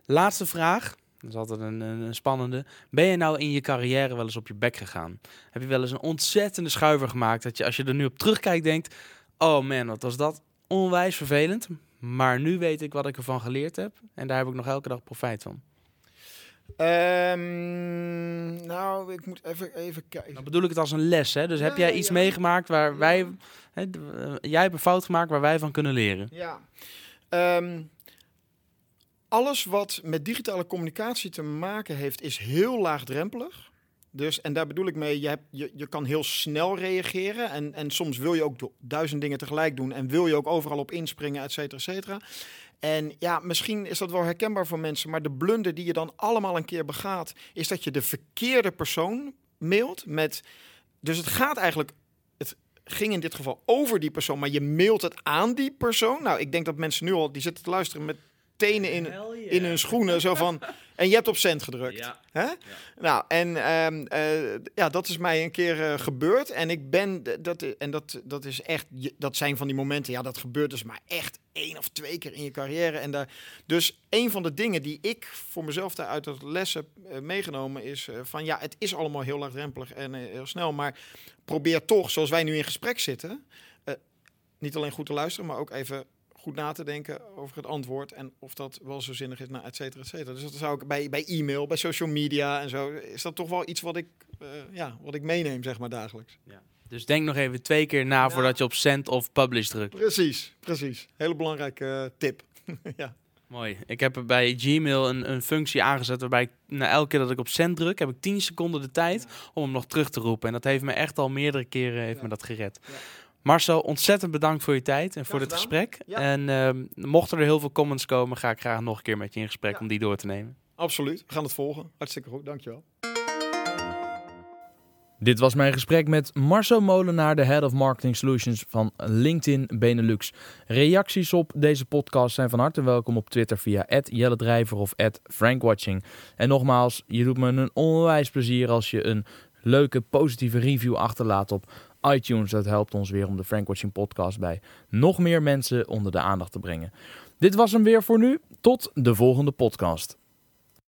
Laatste vraag. Dat is altijd een, een, spannende. Ben je nou in je carrière wel eens op je bek gegaan? Heb je wel eens een ontzettende schuiver gemaakt dat je als je er nu op terugkijkt denkt... Oh man, wat was dat onwijs vervelend. Maar nu weet ik wat ik ervan geleerd heb. En daar heb ik nog elke dag profijt van. Um, nou, ik moet even, even kijken. Dan bedoel ik het als een les, hè? Dus heb jij iets ja. meegemaakt waar wij... Hè, jij hebt een fout gemaakt waar wij van kunnen leren. Ja. Um, alles wat met digitale communicatie te maken heeft, is heel laagdrempelig. Dus, en daar bedoel ik mee, je, hebt, je, je kan heel snel reageren. En, en soms wil je ook duizend dingen tegelijk doen. En wil je ook overal op inspringen, et cetera, et cetera. En ja, misschien is dat wel herkenbaar voor mensen, maar de blunder die je dan allemaal een keer begaat, is dat je de verkeerde persoon mailt met. Dus het gaat eigenlijk. Het ging in dit geval over die persoon, maar je mailt het aan die persoon. Nou, ik denk dat mensen nu al, die zitten te luisteren met tenen in, in hun schoenen. Zo van, en je hebt op cent gedrukt. Ja. Hè? Nou, en ehm, eh, ja, dat is mij een keer eh, gebeurd. En ik ben, dat, en dat, dat is echt, dat zijn van die momenten, ja, dat gebeurt dus maar echt één of twee keer in je carrière. En daar, dus een van de dingen die ik voor mezelf daaruit het les heb eh, meegenomen is van, ja, het is allemaal heel laagdrempelig en heel snel, maar probeer toch, zoals wij nu in gesprek zitten, niet alleen goed te luisteren, maar ook even goed na te denken over het antwoord en of dat wel zo zinnig is, nou, et cetera, et cetera. Dus dat zou ik bij, bij e-mail, bij social media en zo, is dat toch wel iets wat ik, eh, ja, wat ik meeneem, zeg maar, dagelijks. Dus denk nog even twee keer na Ja. voordat je op send of publish drukt. Precies, precies. Hele belangrijke eh, tip. ja. Mooi. Ik heb er bij Gmail een, een functie aangezet waarbij ik na elke keer dat ik op send druk, heb ik 10 seconden de tijd om hem nog terug te roepen. En dat heeft me echt al meerdere keren heeft Ja. me dat gered. Marcel, ontzettend bedankt voor je tijd en voor dit gedaan. gesprek. Ja. En ehm, mochten er heel veel comments komen, ga ik graag nog een keer met je in gesprek Ja. om die door te nemen. Absoluut. We gaan het volgen. Hartstikke goed. Dankjewel. Dit was mijn gesprek met Marcel Molenaar, de Head of Marketing Solutions van LinkedIn Benelux. Reacties op deze podcast zijn van harte welkom op Twitter via @jelle of @frankwatching. En nogmaals, je doet me een onwijs plezier als je een leuke positieve review achterlaat op iTunes. Dat helpt ons weer om de Frankwatching podcast bij nog meer mensen onder de aandacht te brengen. Dit was hem weer voor nu. Tot de volgende podcast.